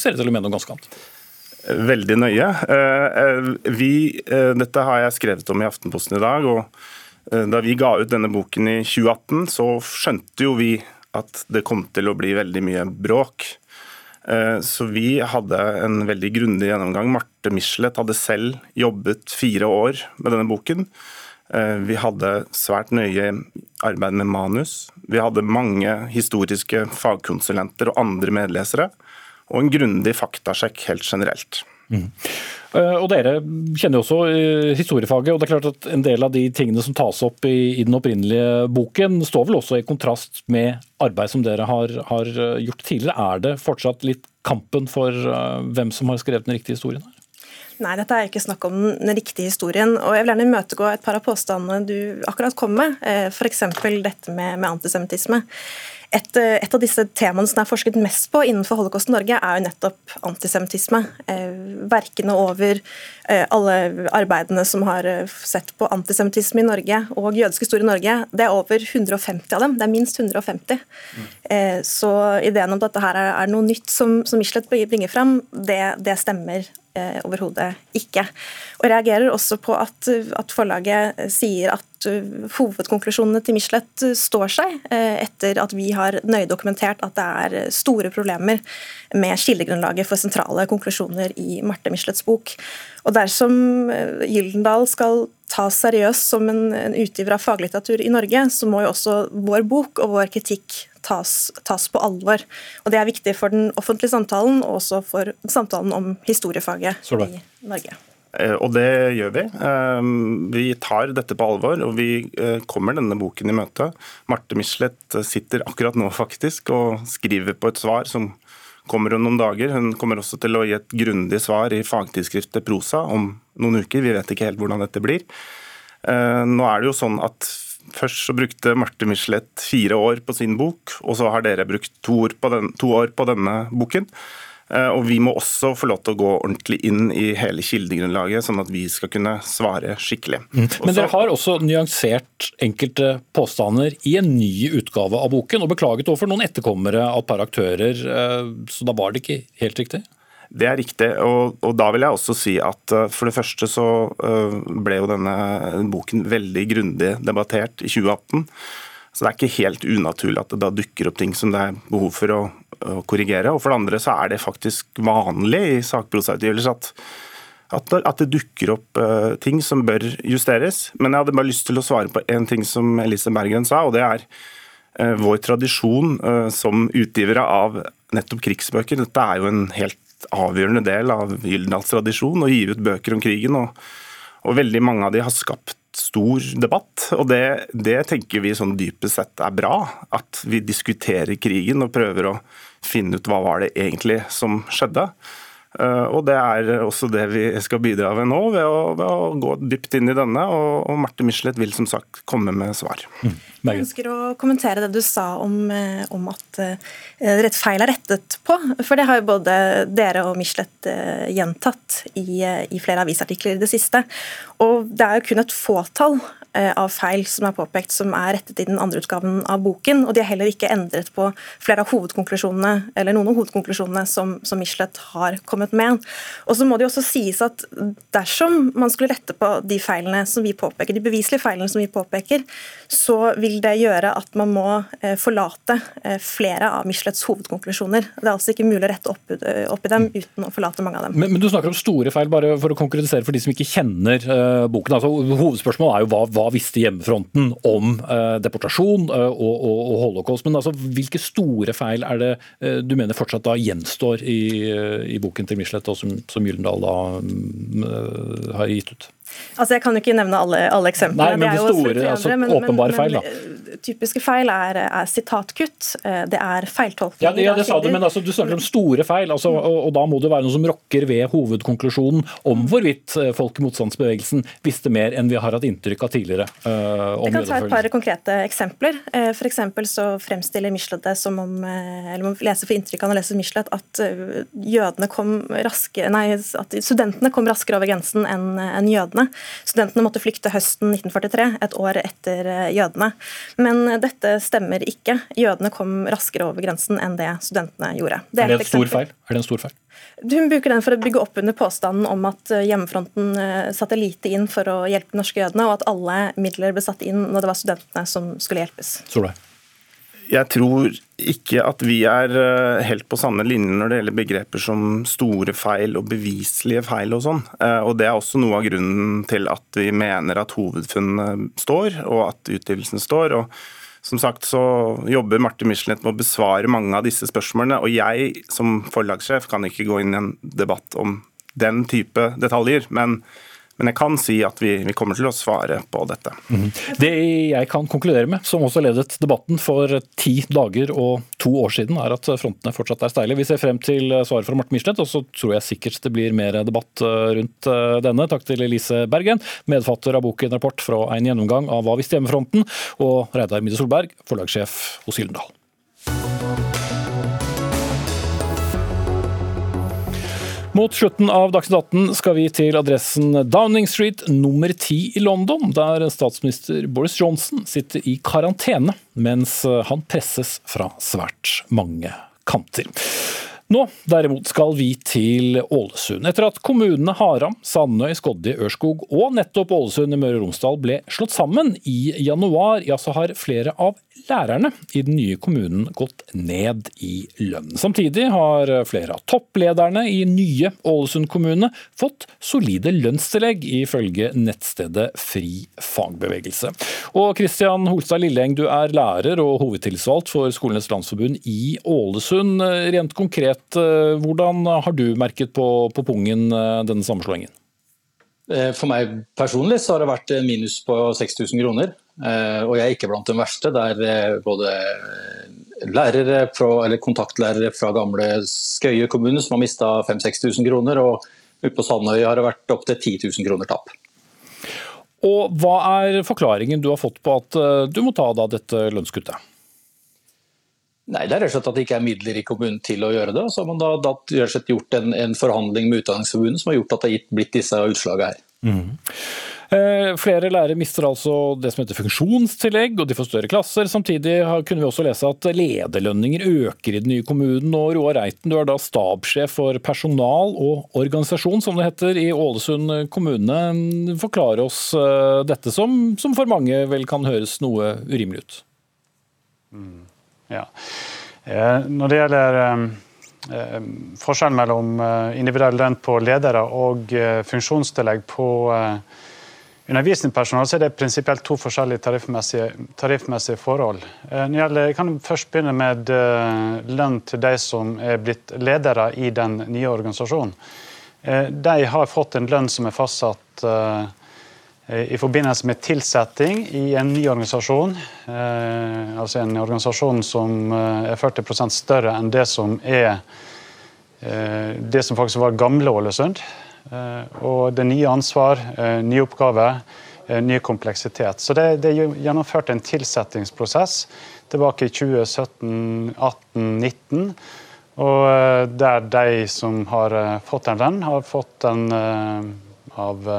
ser ut til å mene noe ganske annet? Veldig nøye. Eh, eh, vi, dette har jeg skrevet om i Aftenposten i dag. og da vi ga ut denne boken i 2018, så skjønte jo vi at det kom til å bli veldig mye bråk. Eh, så vi hadde en veldig grundig gjennomgang. Marte Michelet hadde selv jobbet fire år med denne boken. Eh, vi hadde svært nøye arbeid med manus. Vi hadde mange historiske fagkonsulenter og andre medlesere. Og en grundig faktasjekk helt generelt. Eh, og Dere kjenner jo også eh, historiefaget, og det er klart at en del av de tingene som tas opp i, i den opprinnelige boken, står vel også i kontrast med arbeid som dere har, har, eh, gjort tidligere. Er det fortsatt litt kampen for hvem som har skrevet den riktige historien? Nei, dette er ikke snakk om den riktige historien. og Jeg vil gjerne imøtegå et par av påstandene du akkurat kom med, f.eks. dette med, med antisemittisme. Et, eh, et, av disse temaene som er forsket mest på innenfor Holocaust Norge, er jo nettopp antisemittisme. Eh, verkene over eh, alle arbeidene som har sett på antisemittisme i Norge og jødisk historie i Norge, det er over 150 av dem. Det er minst 150. Mm. Så ideen om at dette her er, noe nytt som, som Michelet bringer fram, det, det stemmer overhodet ikke. Og Jeg reagerer også på at, at forlaget sier at uh, hovedkonklusjonene til Michelet uh, står seg, uh, etter at vi har nøye dokumentert at det er store problemer med kildegrunnlaget for sentrale konklusjoner i Marte Michelets bok. Og Dersom Gyldendal skal tas seriøst som en, en utgiver av faglitteratur i Norge, så må jo også vår bok og vår kritikk tas, tas, på alvor. Og Det er viktig for den offentlige samtalen, og også for samtalen om historiefaget i Norge. Eh, og det gjør vi. Eh, vi tar dette på alvor, og vi eh, kommer denne boken i møte. Marte Michelet sitter akkurat nå faktisk og skriver på et svar som kommer om noen dager. Hun kommer også til å gi et grundig svar i fagtidsskriftet Prosa om noen uker. Vi vet ikke helt hvordan dette blir. Nå er det jo sånn at Først så brukte Marte Michelet fire år på sin bok, og så har dere brukt to år på, den, to år på denne boken. Eh, og Vi må også få lov til å gå ordentlig inn i hele kildegrunnlaget, sånn at vi skal kunne svare skikkelig. Mm. Men dere har også nyansert enkelte påstander i en ny utgave av boken, og beklaget overfor noen etterkommere av et par aktører, eh, så da var det ikke helt riktig? Det er riktig. Og, og, da vil jeg også si at uh, for det første så ble jo denne boken veldig grundig debattert i 2018. Så det er ikke helt unaturlig at det da dukker opp ting som det er behov for å, å korrigere. Og for det andre så er det faktisk vanlig i sakprosautgivelser at, at, at, det dukker opp uh, ting som bør justeres. Men jeg hadde bare lyst til å svare på en ting som Elise Bergen sa, og det er vår tradisjon som utgivere av nettopp krigsbøker. Dette er jo en helt avgjørende del av Gyldendals tradisjon å gi ut bøker om krigen. Og, og, veldig mange av de har skapt stor debatt. Og det, det tenker vi sånn dypest sett er bra. At vi diskuterer krigen og prøver å finne ut hva var det egentlig som skjedde. Eh, og Det er også det vi skal bidra ved nå, ved å, ved å gå dypt inn i denne. Og, og Marte Michelet vil som sagt komme med svar. Mm. Jeg ønsker å kommentere det du sa om, eh, om at uh, rett feil er rettet på. For det har jo både dere og Michelet gjentatt i, i, flere avisartikler i det siste. Og det er jo kun et fåtall av feil som er påpekt som er rettet i den andre utgaven av boken, og de har heller ikke endret på flere av hovedkonklusjonene eller noen av hovedkonklusjonene som, som Michelet har kommet med. Og så må det jo også sies at dersom man skulle rette på de feilene som vi påpeker, de beviselige feilene som vi påpeker, så vil det gjøre at man må forlate flere av Michelets hovedkonklusjoner. Det er altså ikke mulig å rette opp, opp i dem uten å forlate mange av dem. Men, men, du snakker om store feil, bare for å konkretisere for de som ikke kjenner uh, boken. Altså, hovedspørsmålet er jo hva, hva visste hjemmefronten om uh, deportasjon uh, og, og, og, holocaust. Men altså, hvilke store feil er det du mener fortsatt da gjenstår i, i boken til Michelet, og som, som Gyldendal da um, har gitt ut? Altså, Jeg kan jo ikke nevne alle, alle eksemplene. Nei, men det, er store, andre, altså, men, åpenbare feil, da. Eh, typiske feil er, er sitatkutt, eh, det er feiltolkning. Ja, ja, det sa du, men altså, du snakker om store feil, altså, og, og, da må det være noe som rokker ved hovedkonklusjonen om hvorvidt eh, folk i motstandsbevegelsen visste mer enn vi har hatt inntrykk av tidligere. Uh, Jeg kan ta et par konkrete eksempler. Uh, F.eks. så fremstiller Michelet det som om, eller man leser for inntrykk av å lese Michelet, at jødene kom raske, nei, at studentene kom raskere over grensen enn en jødene. Studentene måtte flykte høsten 1943, et år etter eh, jødene. Men dette stemmer ikke. Jødene kom raskere over grensen enn det studentene gjorde. Det er, er, det en stor feil? er det en stor feil? Hun bruker den for å bygge opp under påstanden om at eh, hjemmefronten eh, satte lite inn for å hjelpe de norske jødene, og at alle midler ble satt inn når det var studentene som skulle hjelpes. Solveig jeg tror ikke at vi er eh, helt på samme linje når det gjelder begreper som store feil og beviselige feil og sånn. Eh, og Det er også noe av grunnen til at vi mener at hovedfunnene står, og at utgivelsen står. og som sagt så jobber Marte Michelet med å besvare mange av disse spørsmålene. Og jeg som forlagssjef kan ikke gå inn i en debatt om den type detaljer. men men jeg kan si at vi, vi kommer til å svare på dette. Mm. Det jeg kan konkludere med, som også ledet debatten for ti dager og to år siden, er at frontene fortsatt er steile. Vi ser frem til svaret fra Morten Michelet, og så tror jeg sikkert det blir mer debatt eh, rundt eh, denne. Takk til Elise Bergen, medfatter av boken Rapport fra en gjennomgang av Hva visste hjemmefronten, og Reidar Midde Solberg, forlagssjef hos Gyldendal. Mot slutten av Dagsnytt 18 skal vi til adressen Downing Street nummer ti i London, der statsminister Boris Johnson sitter i karantene mens han presses fra svært mange kanter. Nå derimot skal vi til Ålesund. Etter at kommunene Haram, Sandøy, Skodje, Ørskog og nettopp Ålesund i Møre og Romsdal ble slått sammen i januar, ja så har flere av lærerne i den nye kommunen gått ned i lønn. Samtidig har flere av topplederne i nye Ålesund kommune fått solide lønnstillegg, ifølge nettstedet Fri fagbevegelse. Og Kristian Holstad Lilleng, du er lærer og hovedtillitsvalgt for Skolenes landsforbund i Ålesund. Rent konkret, hvordan har du merket på, på pungen eh, denne sammenslåingen? Eh, for meg personlig så har det vært minus på 6000 kroner. Eh, og jeg er ikke blant de verste, der er både lærere fra, eller kontaktlærere fra gamle Skøye kommune som har mista 5000-6000 kroner, og ute på Sandøy har det vært opptil 10 000 kroner tap. Og Hva er forklaringen du har fått på at eh, du må ta da dette lønnskuttet? Nei, Det er rett og slett at det ikke er midler i kommunen til å gjøre det. Så har man da, da gjort en, en, forhandling med Utdanningsforbundet som har gjort at det har blitt disse utslagene her. Mm. Eh, flere lærere mister altså det som heter funksjonstillegg, og de får større klasser. Samtidig kunne vi også lese at lederlønninger øker i den nye kommunen. og Roar Reiten, du er da stabssjef for personal og organisasjon, som det heter, i Ålesund kommune. Forklar oss eh, dette, som, som for mange vel kan høres noe urimelig ut. Mm, ja. Eh, når det gjelder forskjellen mellom individuell lønn på ledere og funksjonstillegg på undervisningspersonale, så er det prinsipielt to forskjellige tariffmessige, tariffmessige forhold. Eh, jeg kan først begynne med eh, lønn til de som er blitt ledere i den nye organisasjonen. Eh, de har fått en lønn som er fastsatt i forbindelse med tilsetting i en ny organisasjon. Altså en organisasjon som er 40% større enn det som er det som faktisk var gamle Ålesund. Eh, og det nye ansvar, eh, nye oppgaver, eh, ny kompleksitet. Så det, det er gjennomført en tilsettingsprosess tilbake i 2017, 18, 19. Og der de som har fått en lønn, har fått den av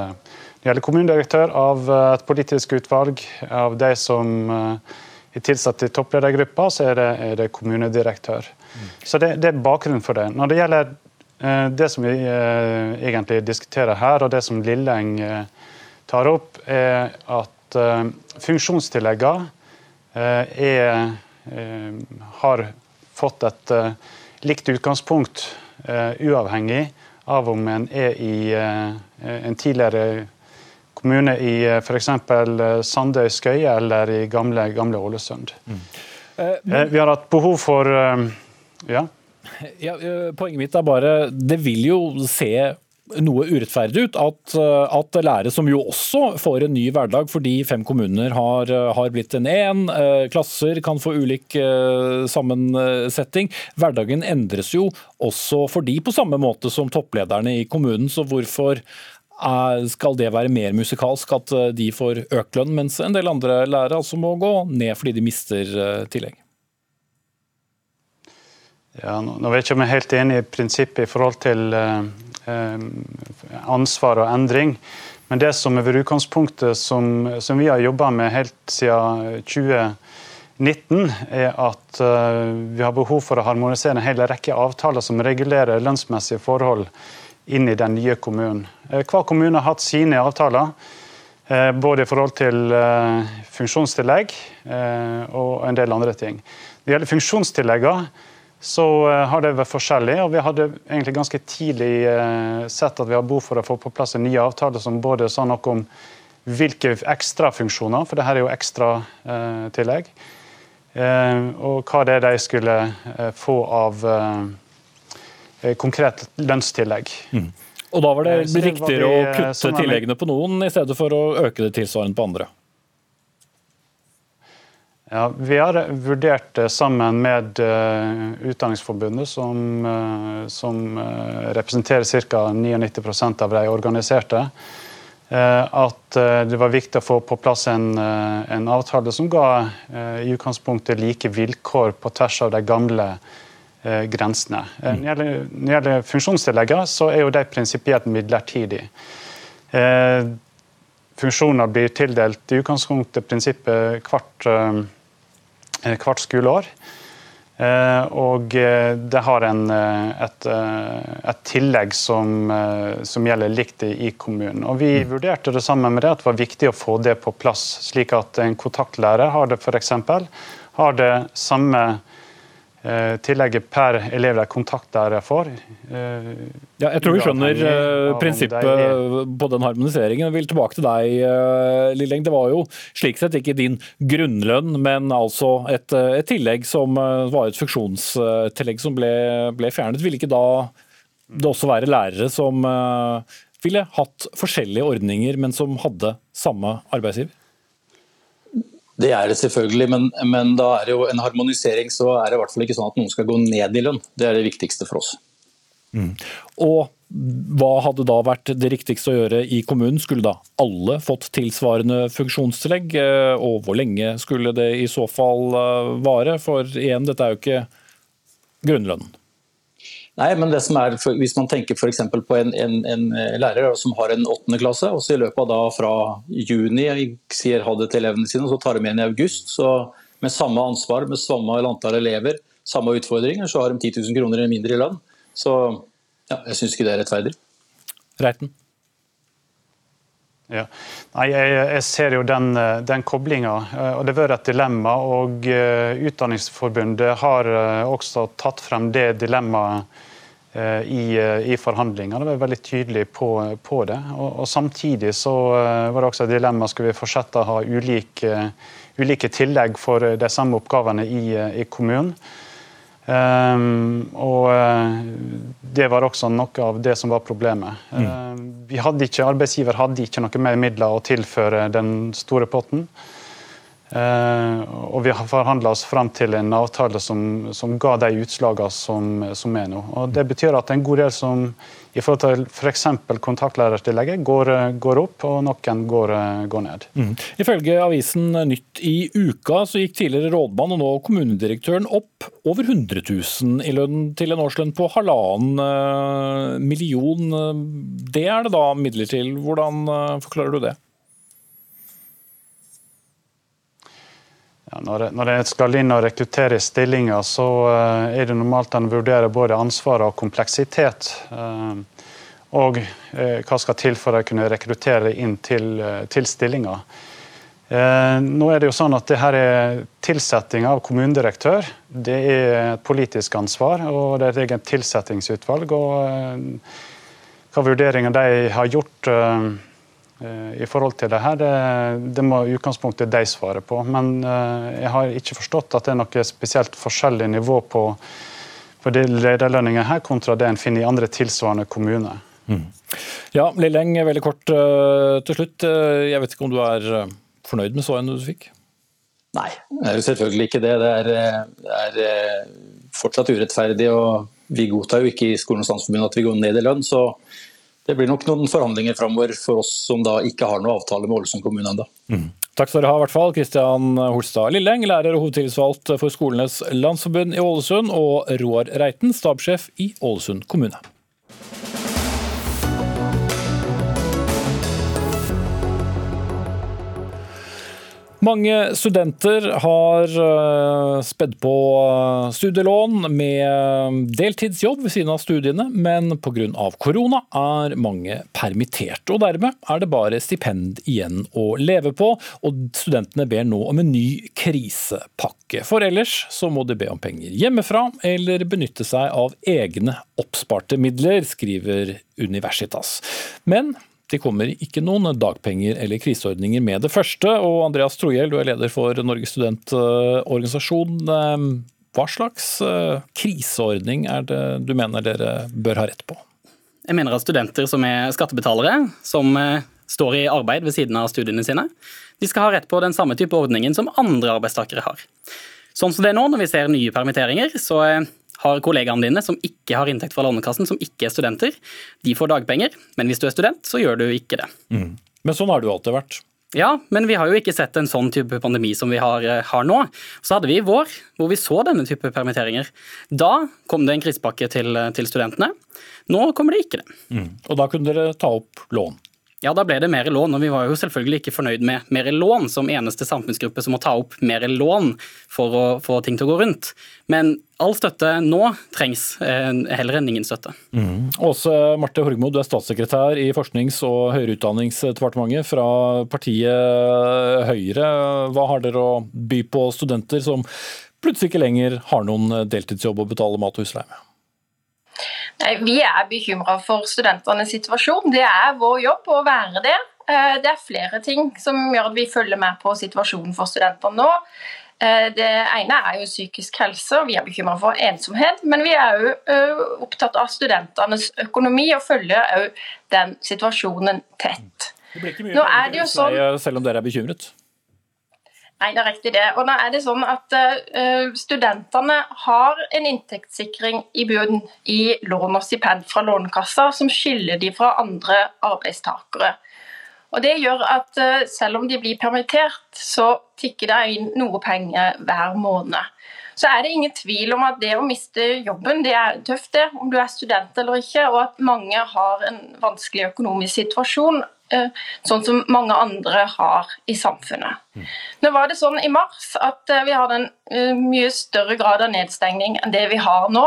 gjelder kommunedirektør av et politisk utvalg. Av de som er tilsatt i toppledergruppa, så er det, er det kommunedirektør. Mm. Så det, det, er bakgrunnen for det. Når det gjelder det som vi egentlig diskuterer her, og det som Lilleng tar opp, er at funksjonstilleggene har fått et likt utgangspunkt, uavhengig av om en er i en tidligere kommune i f.eks. Sandøy Skøye eller i gamle, gamle Ålesund. Mm. Vi har hatt behov for ja. ja. Poenget mitt er bare Det vil jo se noe urettferdig ut at, at lærere som jo også får en ny hverdag fordi fem kommuner har, har blitt en én, klasser kan få ulik sammensetting. Hverdagen endres jo også for de på samme måte som topplederne i kommunen, så hvorfor skal det være mer musikalsk at de får økt lønn, mens en del andre lærere altså må gå ned fordi de mister tillegg? Ja, nå vet jeg ikke helt enig i prinsippet i forhold til Eh, ansvar og endring. Men det som er utgangspunktet som, som vi har jobba med helt siden 2019, er at vi har behov for å harmonisere en hel rekke avtaler som regulerer lønnsmessige forhold inn i den nye kommunen. Uh, hver kommune har hatt sine avtaler, uh, både i forhold til funksjonstillegg og en del andre ting. Når det gjelder funksjonstilleggene, så eh, har det vært forskjellig. og Vi hadde egentlig ganske tidlig eh, sett at vi har behov for å få på plass en ny avtale som både sa noe om hvilke ekstrafunksjoner, for dette er jo ekstratillegg, eh, og hva det er de skulle få av konkret lønnstillegg. Mm. Og da var det riktigere å kutte tilleggene på noen i stedet for å øke det tilsvarende på andre? Ja, Vi har vurdert det sammen med Utdanningsforbundet, som, som representerer ca. 99 av de organiserte. At det var viktig å få på plass en, en avtale som ga i utgangspunktet like vilkår på tvers av de gamle grensene. Når det gjelder, når det gjelder funksjonstillegget, så er jo de prinsipielt midlertidige. Funksjoner blir tildelt i utgangspunktet prinsippet hvert Eh, hvert skoleår. Eh, og eh, det har en, et, et, tillegg som, som, gjelder likt i kommunen. Og Vi mm. vurderte det sammen med det at det var viktig å få det på plass, slik at en kontaktlærer har det for eksempel, har det samme Eh, tillegget per elev de kontakter får. Eh, ja, jeg tror vi skjønner eh, prinsippet på den harmoniseringen. Jeg vil tilbake til deg, Lilleng. Det var jo slik sett ikke din grunnlønn, men altså et, et tillegg som var et funksjonstillegg som ble, ble, fjernet. Ville ikke da det også være lærere som ville hatt forskjellige ordninger, men som hadde samme arbeidsgiver? Det er det selvfølgelig, men, men, da er det jo en harmonisering så er det i hvert fall ikke sånn at noen skal gå ned i lønn. Det er det viktigste for oss. Mm. Og hva hadde da vært det riktigste å gjøre i kommunen? Skulle da alle fått tilsvarende funksjonstillegg? Eh, og hvor lenge skulle det i så fall eh, vare? For igjen, dette er jo ikke grunnlønnen. Nei, men det som er, Hvis man tenker f.eks. på en, en, en, eh, lærer som har en åttende klasse, og så i løpet av da fra juni sier ha det til elevene sine, og så tar de igjen i august, så med samme ansvar, med samme antall elever, samme utfordringer, så har de 10 000 kroner mindre i lønn. Så ja, jeg syns ikke det er rettferdig. Reiten. Ja. Nei, jeg, jeg, ser jo den, den koblinga, eh, det har vært et dilemma. og uh, Utdanningsforbundet har også tatt frem det dilemmaet i, i forhandlingene. Det var veldig tydelig på, på det. Og, og, Samtidig så var det også et dilemma skulle vi fortsette å ha ulike, ulike tillegg for de samme oppgavene i, i kommunen. Um, og uh, Det var også noe av det som var problemet. Mm. Uh, hadde ikke, arbeidsgiver hadde ikke noe mer midler å tilføre den store potten. Eh, og vi har forhandla oss fram til en avtale som, som ga de utslagene som, som, er nå. Og Det betyr at en god del som i forhold til f.eks. For kontaktlærertillegget går, går, opp, og noen går, går ned. Mm. Ifølge avisen Nytt i uka så gikk tidligere rådmann og nå kommunedirektøren opp over 100 000 i lønn til en årslønn på halvannen eh, million. Det er det da midler til. Hvordan eh, forklarer du det? Ja, når, jeg skal inn og rekruttere stillinger, så eh, er det normalt en vurderer både ansvar og kompleksitet. Eh, og eh, hva skal til for å kunne rekruttere inn til, til stillinger. Nå er det jo sånn at det her er Tilsetting av kommunedirektør det er et politisk ansvar, og det er et eget tilsettingsutvalg. og Hva vurderinger de har gjort i forhold til det her, det, må i utgangspunktet de svare på. Men uh, jeg har ikke forstått at det er noe spesielt forskjellig nivå på, på de lederlønningene her kontra det en finner i andre tilsvarende kommuner. Mm. Ja, Lilleng, veldig kort uh, til slutt. Jeg vet ikke om du er fornøyd med så en du fikk? Nei, det er jo selvfølgelig ikke det. Det er, det er fortsatt urettferdig. og Vi godtar jo ikke i Skolens landsforbund at vi går ned i lønn. så det blir nok noen forhandlinger framover for oss som da ikke har noe avtale med Ålesund kommune ennå. Mm. Takk skal dere ha, i hvert fall. Kristian Holstad Lilleng, lærer og hovedtillitsvalgt for Skolenes landsforbund i Ålesund, og Roar Reiten, stabssjef i Ålesund kommune. Mange studenter har uh, spedd på eh, studielån med deltidsjobb ved siden av studiene, men pga. korona er mange permittert. og Dermed er det bare stipend igjen å leve på, og studentene ber nå om en ny krisepakke. For ellers så må de be om penger hjemmefra, eller benytte seg av egne oppsparte midler, skriver Universitas. Men det kommer ikke noen dagpenger eller kriseordninger med det første. Og Andreas Trohjell, du er leder for Norges studentorganisasjon. Ehm, hva slags eh, kriseordning er det du mener dere bør ha rett på? Jeg mener at studenter som er skattebetalere, som eh, står i arbeid ved siden av studiene sine, de skal ha rett på den samme type ordningen som andre arbeidstakere har. Sånn som det er nå, når vi ser nye permitteringer, så eh, har kollegaene dine som ikke har inntekt fra Lånekassen, som ikke er studenter, de får dagpenger. Men hvis du er student, så gjør du ikke det. Mm. Men sånn har det jo alltid vært. Ja, men vi har jo ikke sett en sånn type pandemi som vi har, eh, har, nå. Så hadde vi i vår, hvor vi så denne type permitteringer. Da kom det en krisepakke til, eh, til studentene. Nå kommer det ikke det. Mm. Og da kunne dere ta opp lån? Ja, da ble det mer lån, og vi var jo selvfølgelig ikke fornøyd med mer lån som eneste samfunnsgruppe som må ta opp mer lån for å få ting til å gå rundt. Men all støtte nå trengs, eh, heller enn ingen støtte. Mm. Åse Marte Horgmo, du er statssekretær i Forsknings- og høyere utdanningsdepartementet fra partiet Høyre. Hva har dere å by på studenter som plutselig ikke lenger har noen deltidsjobb å betale mat og husleie med? Nei, Vi er bekymra for studentenes situasjon. Det er vår jobb å være det. Eh, det er flere ting som gjør at vi følger med på situasjonen for studentene nå. Eh, det ene er jo psykisk helse, og vi er bekymra for ensomhet. Men vi er òg eh, opptatt av studentenes økonomi og følger òg den situasjonen tett. Det blir ikke mye nå er det jo sånn, selv om dere er bekymret? Nei, det er riktig det. Og nå er det sånn at uh, Studentene har en inntektssikring i bunnen i lån og stipend fra Lånekassa som skiller de fra andre arbeidstakere. Og Det gjør at uh, selv om de blir permittert, så tikker det inn noe penger hver måned. Så er det ingen tvil om at det å miste jobben, det er tøft, det, om du er student eller ikke. Og at mange har en vanskelig økonomisk situasjon. Eh, sånn som mange andre har i samfunnet. Mm. Nå var det sånn i mars at eh, vi hadde en eh, mye større grad av nedstengning enn det vi har nå.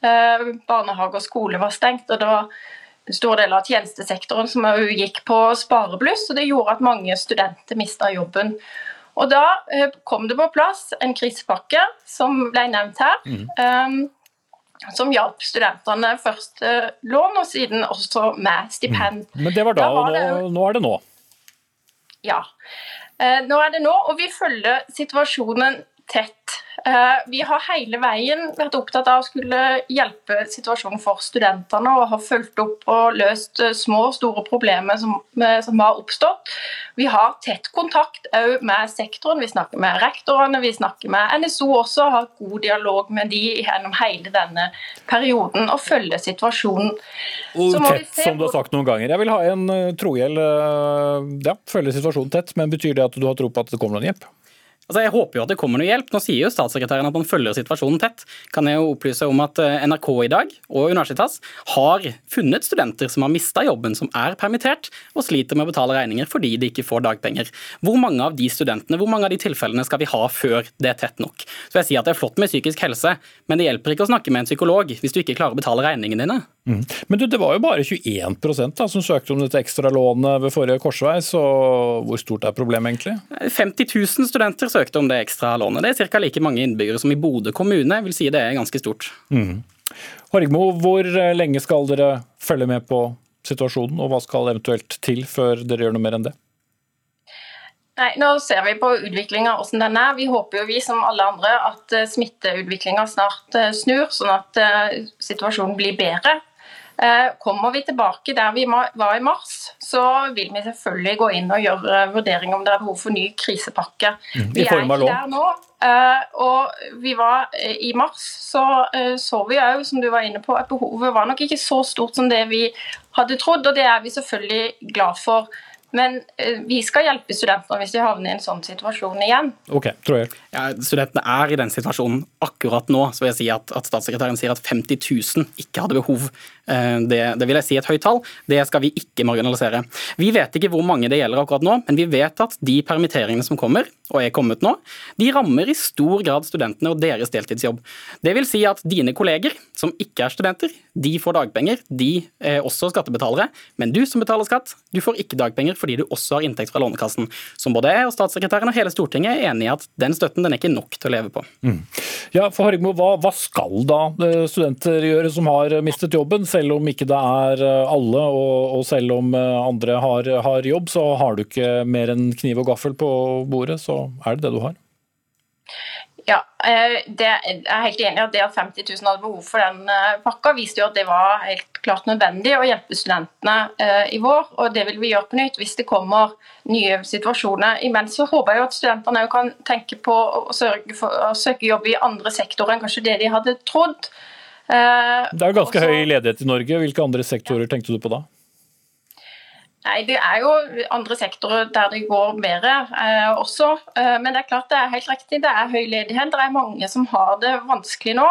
Barnehage og skole var stengt, og det var en stor del av tjenestesektoren som gikk på sparebluss, og det gjorde at mange studenter mista jobben. Og Da kom det på plass en krisepakke, som ble nevnt her. Mm som hjalp studentene først eh, lån, og siden også med stipend. Mm. Men det var da, da var og nå, nå, er det nå? Ja. Eh, nå er det nå, og vi følger situasjonen tett. Eh, vi har hele veien vært opptatt av å skulle hjelpe situasjonen for studentene og har fulgt opp og løst eh, små og store problemer som, som har oppstått. Vi har tett kontakt med sektoren. Vi snakker med rektorene, vi snakker med NSO også, og har god dialog med de gjennom hele denne perioden og følger situasjonen. Og tett, som du har sagt noen ganger. Jeg vil ha en Trohjell. Ja, følge situasjonen tett, men betyr det at du har tro på at det kommer noen hjelp? Altså, jeg håper jo at det kommer noe hjelp. Nå sier jo statssekretæren at man følger situasjonen tett. Kan jeg jo opplyse om at eh, NRK i dag og Universitas har funnet studenter som har mista jobben, som er permittert og sliter med å betale regninger fordi de ikke får dagpenger. Hvor mange av de studentene, hvor mange av de tilfellene skal vi ha før det er tett nok? Så jeg sier at Det er flott med psykisk helse, men det hjelper ikke å snakke med en psykolog hvis du ikke klarer å betale regningene dine. Mm. Men du, det var jo bare 21 da, som søkte om dette ekstralånet ved forrige korsvei, så hvor stort er problemet egentlig? 50 000 studenter søkte om det ekstra lånet. Det er ca. like mange innbyggere som i Bodø kommune, vil si det er ganske stort. Mm. Horgmo, hvor lenge skal dere følge med på situasjonen, og hva skal eventuelt til før dere gjør noe mer enn det? Nei, Nå ser vi på utviklinga hvordan den er. Vi håper jo vi som alle andre at eh, smitteutviklinga snart eh, snur, sånn at eh, situasjonen blir bedre. Eh, kommer vi tilbake der vi var i mars, så vil vi selvfølgelig gå inn og gjøre vurdering om det er behov for ny krisepakke. Mm, vi er ikke der nå. Eh, og vi var eh, I mars så så vi òg, som du var inne på, at behovet var nok ikke så stort som det vi hadde trodd, og det er vi selvfølgelig glad for. Men vi skal hjelpe studentene hvis de havner i en sånn situasjon igjen. Ok, tror jeg. Ja, studentene er i den situasjonen akkurat nå. så vil jeg si at, at Statssekretæren sier at 50 000 ikke hadde behov Eh, det, det, vil jeg si et høyt tall. Det skal vi ikke marginalisere. Vi vet ikke hvor mange det gjelder akkurat nå, men vi vet at de permitteringene som kommer, og er kommet nå, de rammer i stor grad studentene og deres deltidsjobb. Det vil si at dine kolleger, som ikke er studenter, de får dagpenger. De er også skattebetalere. Men du som betaler skatt, du får ikke dagpenger fordi du også har inntekt fra Lånekassen. Som både jeg og statssekretæren og hele Stortinget er enig i at den støtten den er ikke nok til å leve på. Mm. Ja, for Hargmo, hva, hva skal da eh, studenter gjøre som har mistet jobben? selv om ikke det er eh, alle, og, og selv om eh, andre har, har, jobb, så har du ikke mer enn kniv og gaffel på bordet, så er det det du har. Ja, eh, det, jeg er helt enig i at det at 50 000 hadde behov for den pakka, viste jo at det var helt klart nødvendig å hjelpe studentene i vår. og Det vil vi gjøre på nytt hvis det kommer nye situasjoner. Imens så håper jeg jo at studentene kan tenke på å, for, å søke jobb i andre sektorer enn kanskje det de hadde trodd. Eh, det er jo ganske Også, høy ledighet i Norge. Hvilke andre sektorer tenkte du på da? Nei, Det er jo andre sektorer der det går bedre eh, også. Eh, men det er klart det er helt riktig, det er høy ledighet. Det er mange som har det vanskelig nå.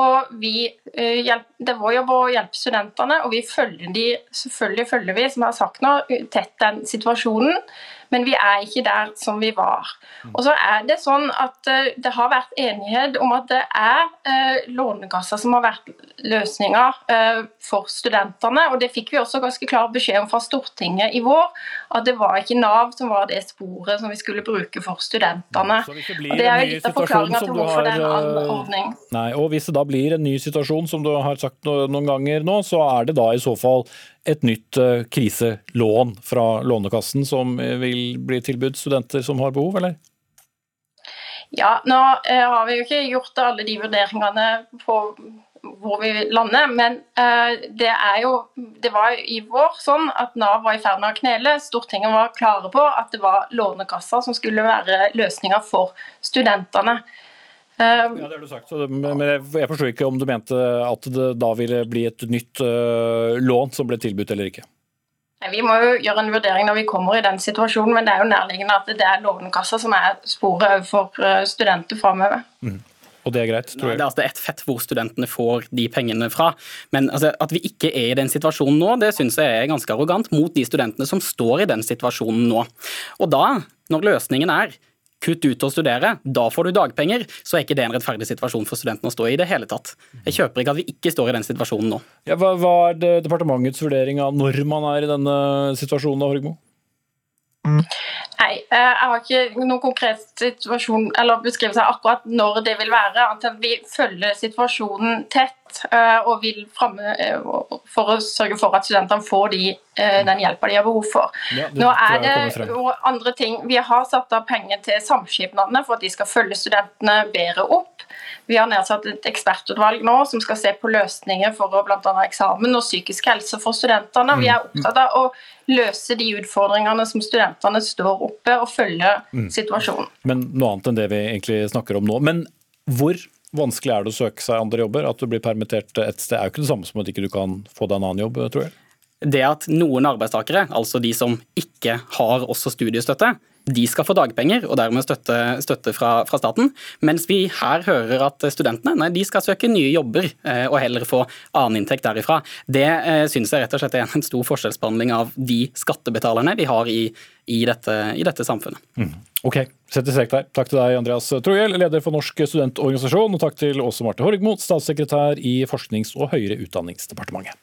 Og vi, eh, Det er vår jobb å hjelpe studentene, og vi følger de, selvfølgelig følger vi som jeg har sagt nå, tett den situasjonen men vi er ikke der som vi var. Mm. Og så er Det sånn at eh, det har vært enighet om at det er eh, Lånekassa som har vært løsninga eh, for studentene. og Det fikk vi også ganske klar beskjed om fra Stortinget i vår. At det var ikke Nav som var det sporet som vi skulle bruke for studentene. Så det blir og det er jo litt av forklaringa til hvorfor det er en anordning. Nei, og Hvis det da blir en ny situasjon, som du har sagt noen ganger nå, så er det da i så fall et nytt eh, kriselån fra Lånekassen som vil bli tilbudt studenter som har behov, eller? Ja, nå eh, har vi jo ikke gjort alle de vurderingene på hvor vi lander, men eh, det er jo Det var i vår sånn at Nav var i ferd med å knele. Stortinget var klare på at det var Lånekassa som skulle være løsninga for studentene. Ehm, ja, det har du sagt. Men jeg forstår ikke om du mente at det da ville bli et nytt uh, lån som ble tilbudt eller ikke? Vi må jo gjøre en vurdering når vi kommer i den situasjonen, men det er jo nærliggende at det er Lånekassa som er sporet for eh, studenter framover. Mm. Og det er greit, tror jeg. Det er altså ett fett hvor studentene får de pengene fra. Men altså, at vi ikke er i den situasjonen nå, det syns jeg er ganske arrogant mot de studentene som står i den situasjonen nå. Og da, når løsningen er kutt ut og studere, da får du dagpenger, så er ikke det en rettferdig situasjon for studentene å stå i i det hele tatt. Jeg kjøper ikke at vi ikke står i den situasjonen nå. Ja, hva, er departementets vurdering av når man er i denne situasjonen, Horgmo? Nei, eh, jeg har ikke noen konkret situasjon eller beskrivelse av akkurat når det vil være. Vi følger situasjonen tett. og vil fremme for å sørge for at studentene får de, den hjelpa de har behov for. Ja, Nå er det og andre ting. Vi har satt av penger til samskipnadene for at de skal følge studentene bedre opp. Vi har nedsatt et ekspertutvalg nå som skal se på løsninger for bl.a. eksamen og psykisk helse for studentene. Vi er mm. opptatt av å løse de utfordringene som studentene står oppe, og følge mm. situasjonen. Men noe annet enn det vi egentlig snakker om nå. Men hvor vanskelig er det å søke seg andre jobber? At du blir permittert et sted er jo ikke det samme som at ikke du kan få deg en annen jobb, tror jeg? Det at noen arbeidstakere, altså de som ikke har også studiestøtte, de skal få dagpenger og dermed støtte, støtte fra, fra, staten. Mens vi her hører at studentene nei, de skal søke nye jobber eh, og heller få annen inntekt derifra. Det eh, synes jeg rett og slett er en stor forskjellsbehandling av de skattebetalerne vi har i, i, dette, i dette, samfunnet. Mm. Ok, setter strek der. Takk til deg, Andreas Trohjell, leder for Norsk studentorganisasjon, og takk til Åse Marte Horgmo, statssekretær i Forsknings- og høyere utdanningsdepartementet.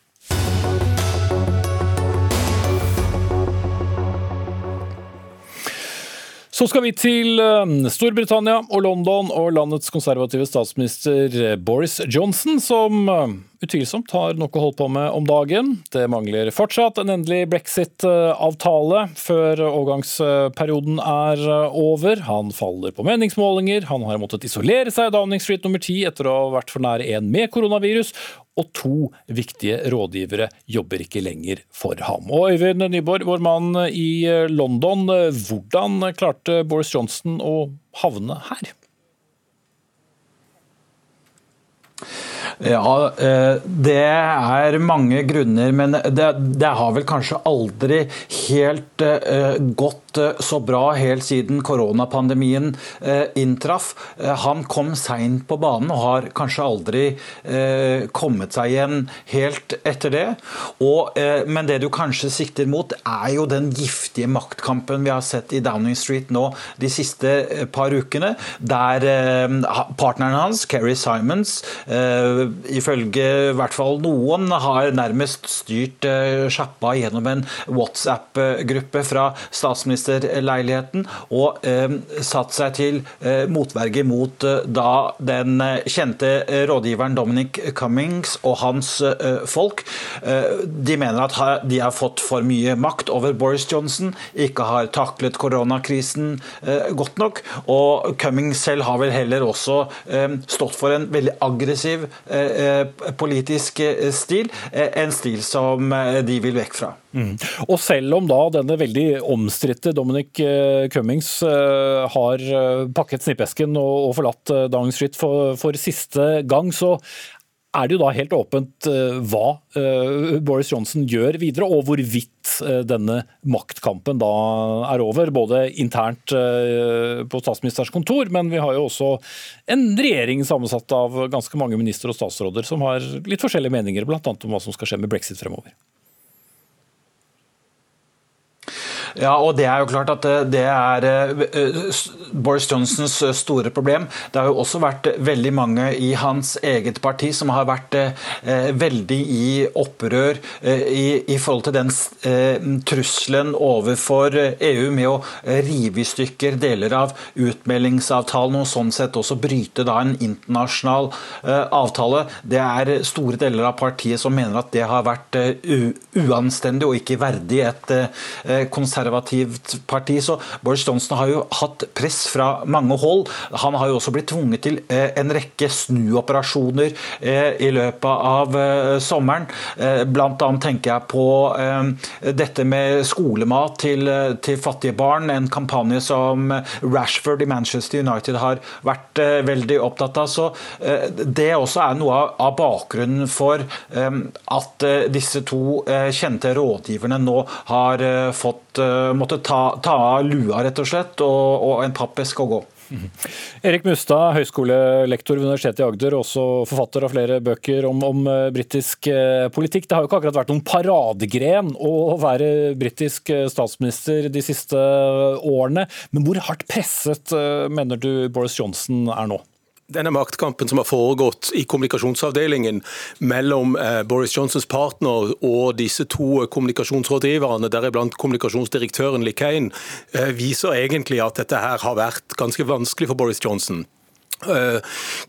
Så skal vi til eh, Storbritannia og London og landets konservative statsminister eh, Boris Johnson, som eh, utvilsomt har noe å holde på med om dagen. Det mangler fortsatt en endelig brexit-avtale før overgangsperioden er over. Han faller på meningsmålinger, han har måttet isolere seg i Downing Street nummer ti etter å ha vært for nære en med koronavirus, og to viktige rådgivere jobber ikke lenger for ham. Og Øyvind Nyborg, vår mann i London, hvordan klarte Boris Johnson å havne her? Ja, eh, det er mange grunner, men det, det har vel kanskje aldri helt gått uh, så bra helt siden koronapandemien uh, inntraff. han kom seint på banen og har kanskje aldri kommet seg igjen helt etter det. Og, men det du kanskje sikter mot, er jo den giftige maktkampen vi har sett i Downing Street nå de siste par ukene, der partneren hans, Kerry Simons, ifølge i hvert fall noen, har nærmest styrt eh, sjappa gjennom en WhatsApp-gruppe fra statsministerleiligheten og eh, satt seg til eh, motverge mot da den kjente rådgiveren Dominic Cummings og hans folk. De mener at de har fått for mye makt over Boris Johnson, ikke har taklet koronakrisen godt nok. Og Cummings selv har vel heller også stått for en veldig aggressiv Eh, politisk eh, stil, eh, en stil som de vil vekk fra. Mm. Og selv om da denne veldig omstridte Dominic Cummings har pakket snippesken og forlatt Downing Street for, for siste gang, så er det jo da helt åpent hva Boris Johnson gjør videre, og hvorvidt denne maktkampen da er over. Både internt på statsministerens kontor, men vi har jo også en regjering sammensatt av ganske mange ministre og statsråder som har litt forskjellige meninger, bl.a. om hva som skal skje med brexit fremover. Ja, og det er jo klart at eh, det er eh, eh, Boris Johnsons store problem. Det har jo også vært veldig mange i hans eget parti som har vært veldig i opprør i, i forhold til den trusselen overfor EU med å rive i stykker deler av utmeldingsavtalen og sånn sett også bryte da en internasjonal avtale. Det er store deler av partiet som mener at det har vært uanstendig og ikke verdig et konservativt konservativt parti. Så Boris Johnson har jo hatt press fra mange hold. Han har jo også blitt tvunget til eh, en rekke snuoperasjoner eh, i løpet av eh, sommeren. Annet tenker jeg på dette med skolemat til, til fattige barn, en kampanje som Rashford i Manchester United har vært veldig opptatt av. Så det også er noe av bakgrunnen for at disse to kjente rådgiverne nå har fått måtte ta, av lua rett og slett, og, og en pappeske og gå. Erik Mustad, høyskolelektor ved Universitetet i Agder, også forfatter av flere bøker om, om eh, britisk eh, politikk. Det har jo ikke akkurat vært noen paradegren å være britisk eh, statsminister de siste årene. Men hvor hardt presset mener du Boris Johnson er nå? Denne maktkampen som har foregått i kommunikasjonsavdelingen mellom eh, Boris Johnsons partner og disse to kommunikasjonsrådgiverne, deriblant kommunikasjonsdirektøren Likain, eh, viser egentlig at dette her har vært ganske vanskelig for Boris Johnson. Uh,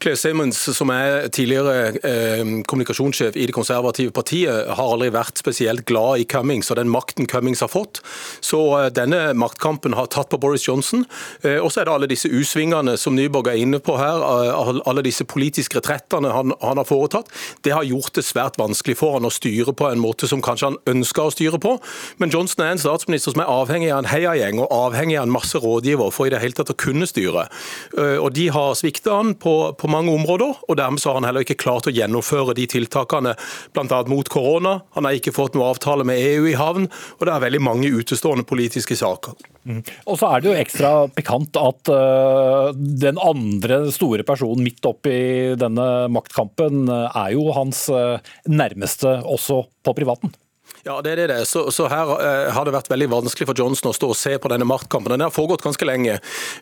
Claire Simmons, som er tidligere uh, kommunikasjonssjef i det konservative partiet, har aldri vært spesielt glad i Cummings og den makten Cummings har fått. Så uh, denne maktkampen har tatt på Boris Johnson. og så er det alle disse U-svingene som Nyborg er inne på her, alle disse politiske retrettene han, han, har foretatt. Det har gjort det svært vanskelig for han å styre på en måte som kanskje han ønsker å styre på. Men Johnson er en statsminister som er avhengig av en heiagjeng og avhengig av en masse rådgiver for i det hele tatt å kunne styre. og de har sviktet svikter han på, på, mange områder, og dermed har han heller ikke klart å gjennomføre de tiltakene bl.a. mot korona. Han har ikke fått noe avtale med EU i havn, og det er veldig mange utestående politiske saker. Mm. Og så er det jo ekstra pikant at uh, den andre store personen midt oppi denne maktkampen uh, er jo hans uh, nærmeste også på privaten. Ja, det er det. Så, så her eh, har det vært veldig vanskelig for Johnson å stå og se på denne maktkampen. Den har foregått ganske lenge.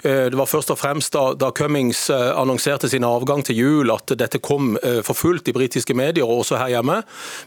Eh, det var først og fremst da, da Cummings eh, annonserte sin avgang til jul at dette kom eh, for fullt i britiske medier, og også her hjemme.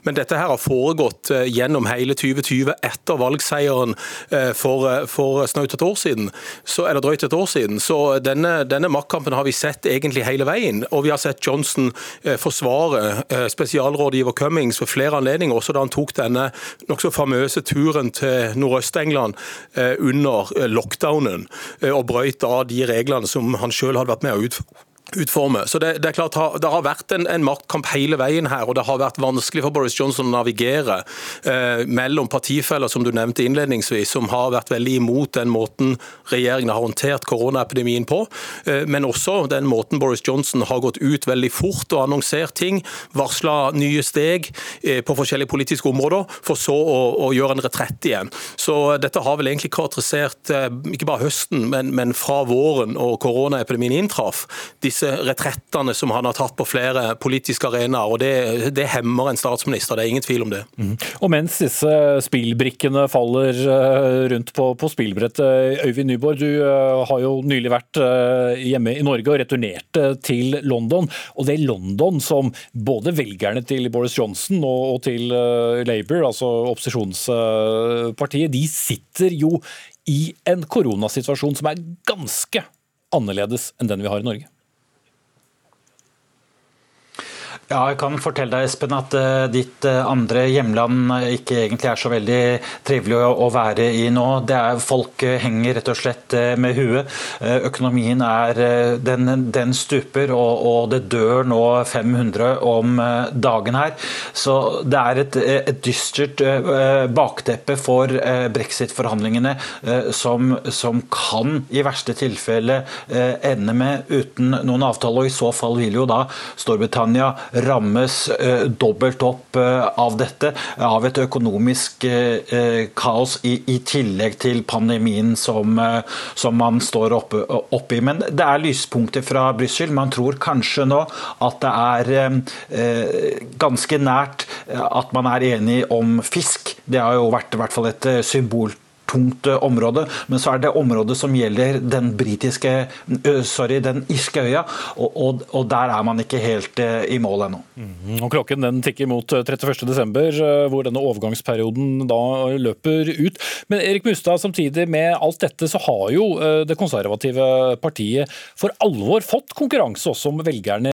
Men dette her har foregått eh, gjennom hele 2020 etter valgseieren eh, for, for snaut et år siden. Så, eller drøyt et år siden. Så denne, denne maktkampen har vi sett egentlig hele veien. Og vi har sett Johnson forsvare spesialrådgiver Cummings ved flere anledninger, også da han tok denne nokså famøse turen til Nordøst-England eh, under eh, lockdownen, eh, og brøyt av de reglene som han selv hadde vært med å utføre utforme. Så det, det, er klart det har vært en, en, maktkamp hele veien her, og det har vært vanskelig for Boris Johnson å navigere eh, mellom partifeller som du nevnte innledningsvis, som har vært veldig imot den måten regjeringen har håndtert koronaepidemien på, eh, men også den måten Boris Johnson har gått ut veldig fort og annonsert ting, varsla nye steg eh, på forskjellige politiske områder, for så å, å, gjøre en retrett igjen. Så dette har vel egentlig karakterisert eh, ikke bare høsten, men, men fra våren og koronaepidemien inntraff. Disse disse retrettene som han har tatt på flere politiske arenaer. og det, det, hemmer en statsminister, det er ingen tvil om det. Mm. Og mens disse spillbrikkene faller eh, rundt på, på spillbrettet, Øyvind Nyborg, du eh, har jo nylig vært eh, hjemme i Norge og returnerte til London. Og det er London som både velgerne til Boris Johnson og til Labour, altså opposisjonspartiet, de sitter jo i en koronasituasjon som er ganske annerledes enn den vi har i Norge. Ja, jeg kan fortelle deg Espen, at uh, ditt uh, andre hjemland ikke egentlig er så veldig trivelig å, være i nå. Det er Folk henger rett og slett med huet. Økonomien er den, den stuper, og, og, det dør nå 500 om dagen her. Så det er et, et dystert bakteppe for brexit-forhandlingene som, som, kan i verste tilfelle ende med uten noen avtale. og I så fall vil jo da Storbritannia rammes eh, dobbelt opp eh, av dette, av et økonomisk eh, kaos i, i tillegg til pandemien som, som man står oppe, oppe, i. Men det er lyspunkter fra Brussel. Man tror kanskje nå at det er ganske nært at man er enig om fisk. Det har jo vært i hvert fall et symbol tungt eh, område. Men så er det området som gjelder den britiske sorry, den irske øya, og, og, og, der er man ikke helt i mål ennå. Mm, og Klokken den tikker mot 31.12, hvor denne overgangsperioden da løper ut. Men Erik Mustad, samtidig med alt dette, så har jo det konservative partiet for alvor fått konkurranse også om velgerne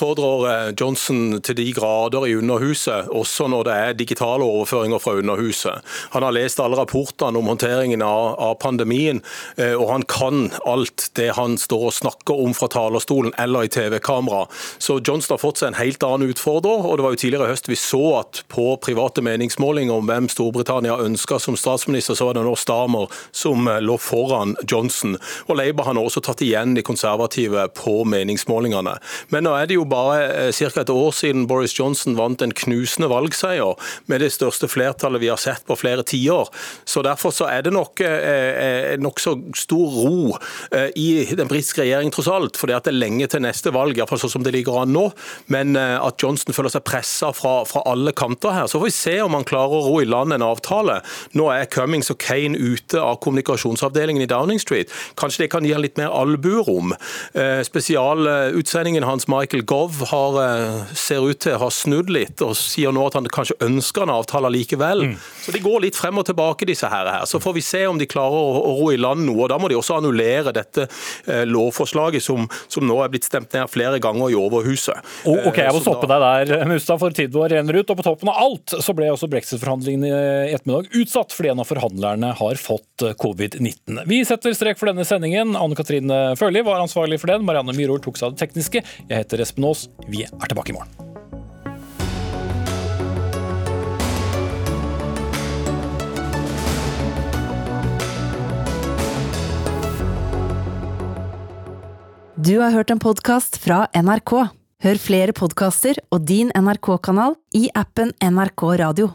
utfordrer eh, Johnson til de grader i Underhuset, også når det er digitale overføringer fra Underhuset. Han har lest alle rapportene om håndteringen av, av pandemien, eh, og han kan alt det han står og snakker om fra talerstolen eller i TV-kamera. Så Johnson har fått seg en helt annen utfordrer, og det var jo tidligere i høst vi så at på private meningsmålinger om hvem Storbritannia ønska som statsminister, så var det nå Stamer som eh, lå foran Johnson. Og Labour har nå også tatt igjen de konservative på meningsmålingene. Men nå er det jo bare ca. et år siden Boris Johnson vant en knusende valgseier med det største flertallet vi har sett på flere tiår. Så Derfor så er det nok eh, nokså stor ro i den britiske regjeringen, tross alt. For det er lenge til neste valg, iallfall sånn som det ligger an nå. Men at Johnson føler seg pressa fra, fra alle kanter her. Så får vi se om han klarer å ro i land en avtale. Nå er Cummings og Kane ute av kommunikasjonsavdelingen i Downing Street. Kanskje det kan gi han litt mer albuerom. Spesialutsendingen hans, Michael Gove, har, ser ut til å ha snudd litt og sier nå at han kanskje ønsker en avtale likevel. Mm. Så de går litt frem og tilbake, disse her. Så får vi se om de klarer å, å ro i land noe. og Da må de også annullere dette eh, lovforslaget som, som, nå er blitt stemt ned flere ganger i Overhuset. Oh, ok, Jeg må stoppe deg der, Mustad, for tiden vår renner ut. Og på toppen av alt så ble også brexit-forhandlingene i ettermiddag utsatt fordi en av forhandlerne har fått eh, covid-19. Vi setter strek for denne sendingen. Anne Katrine Førli var ansvarlig for den. Marianne Myhrol tok seg av det tekniske. Jeg heter Espen Aas. Vi er tilbake i morgen. Du har hørt en podkast fra NRK. Hør flere podkaster og din NRK-kanal i appen NRK Radio.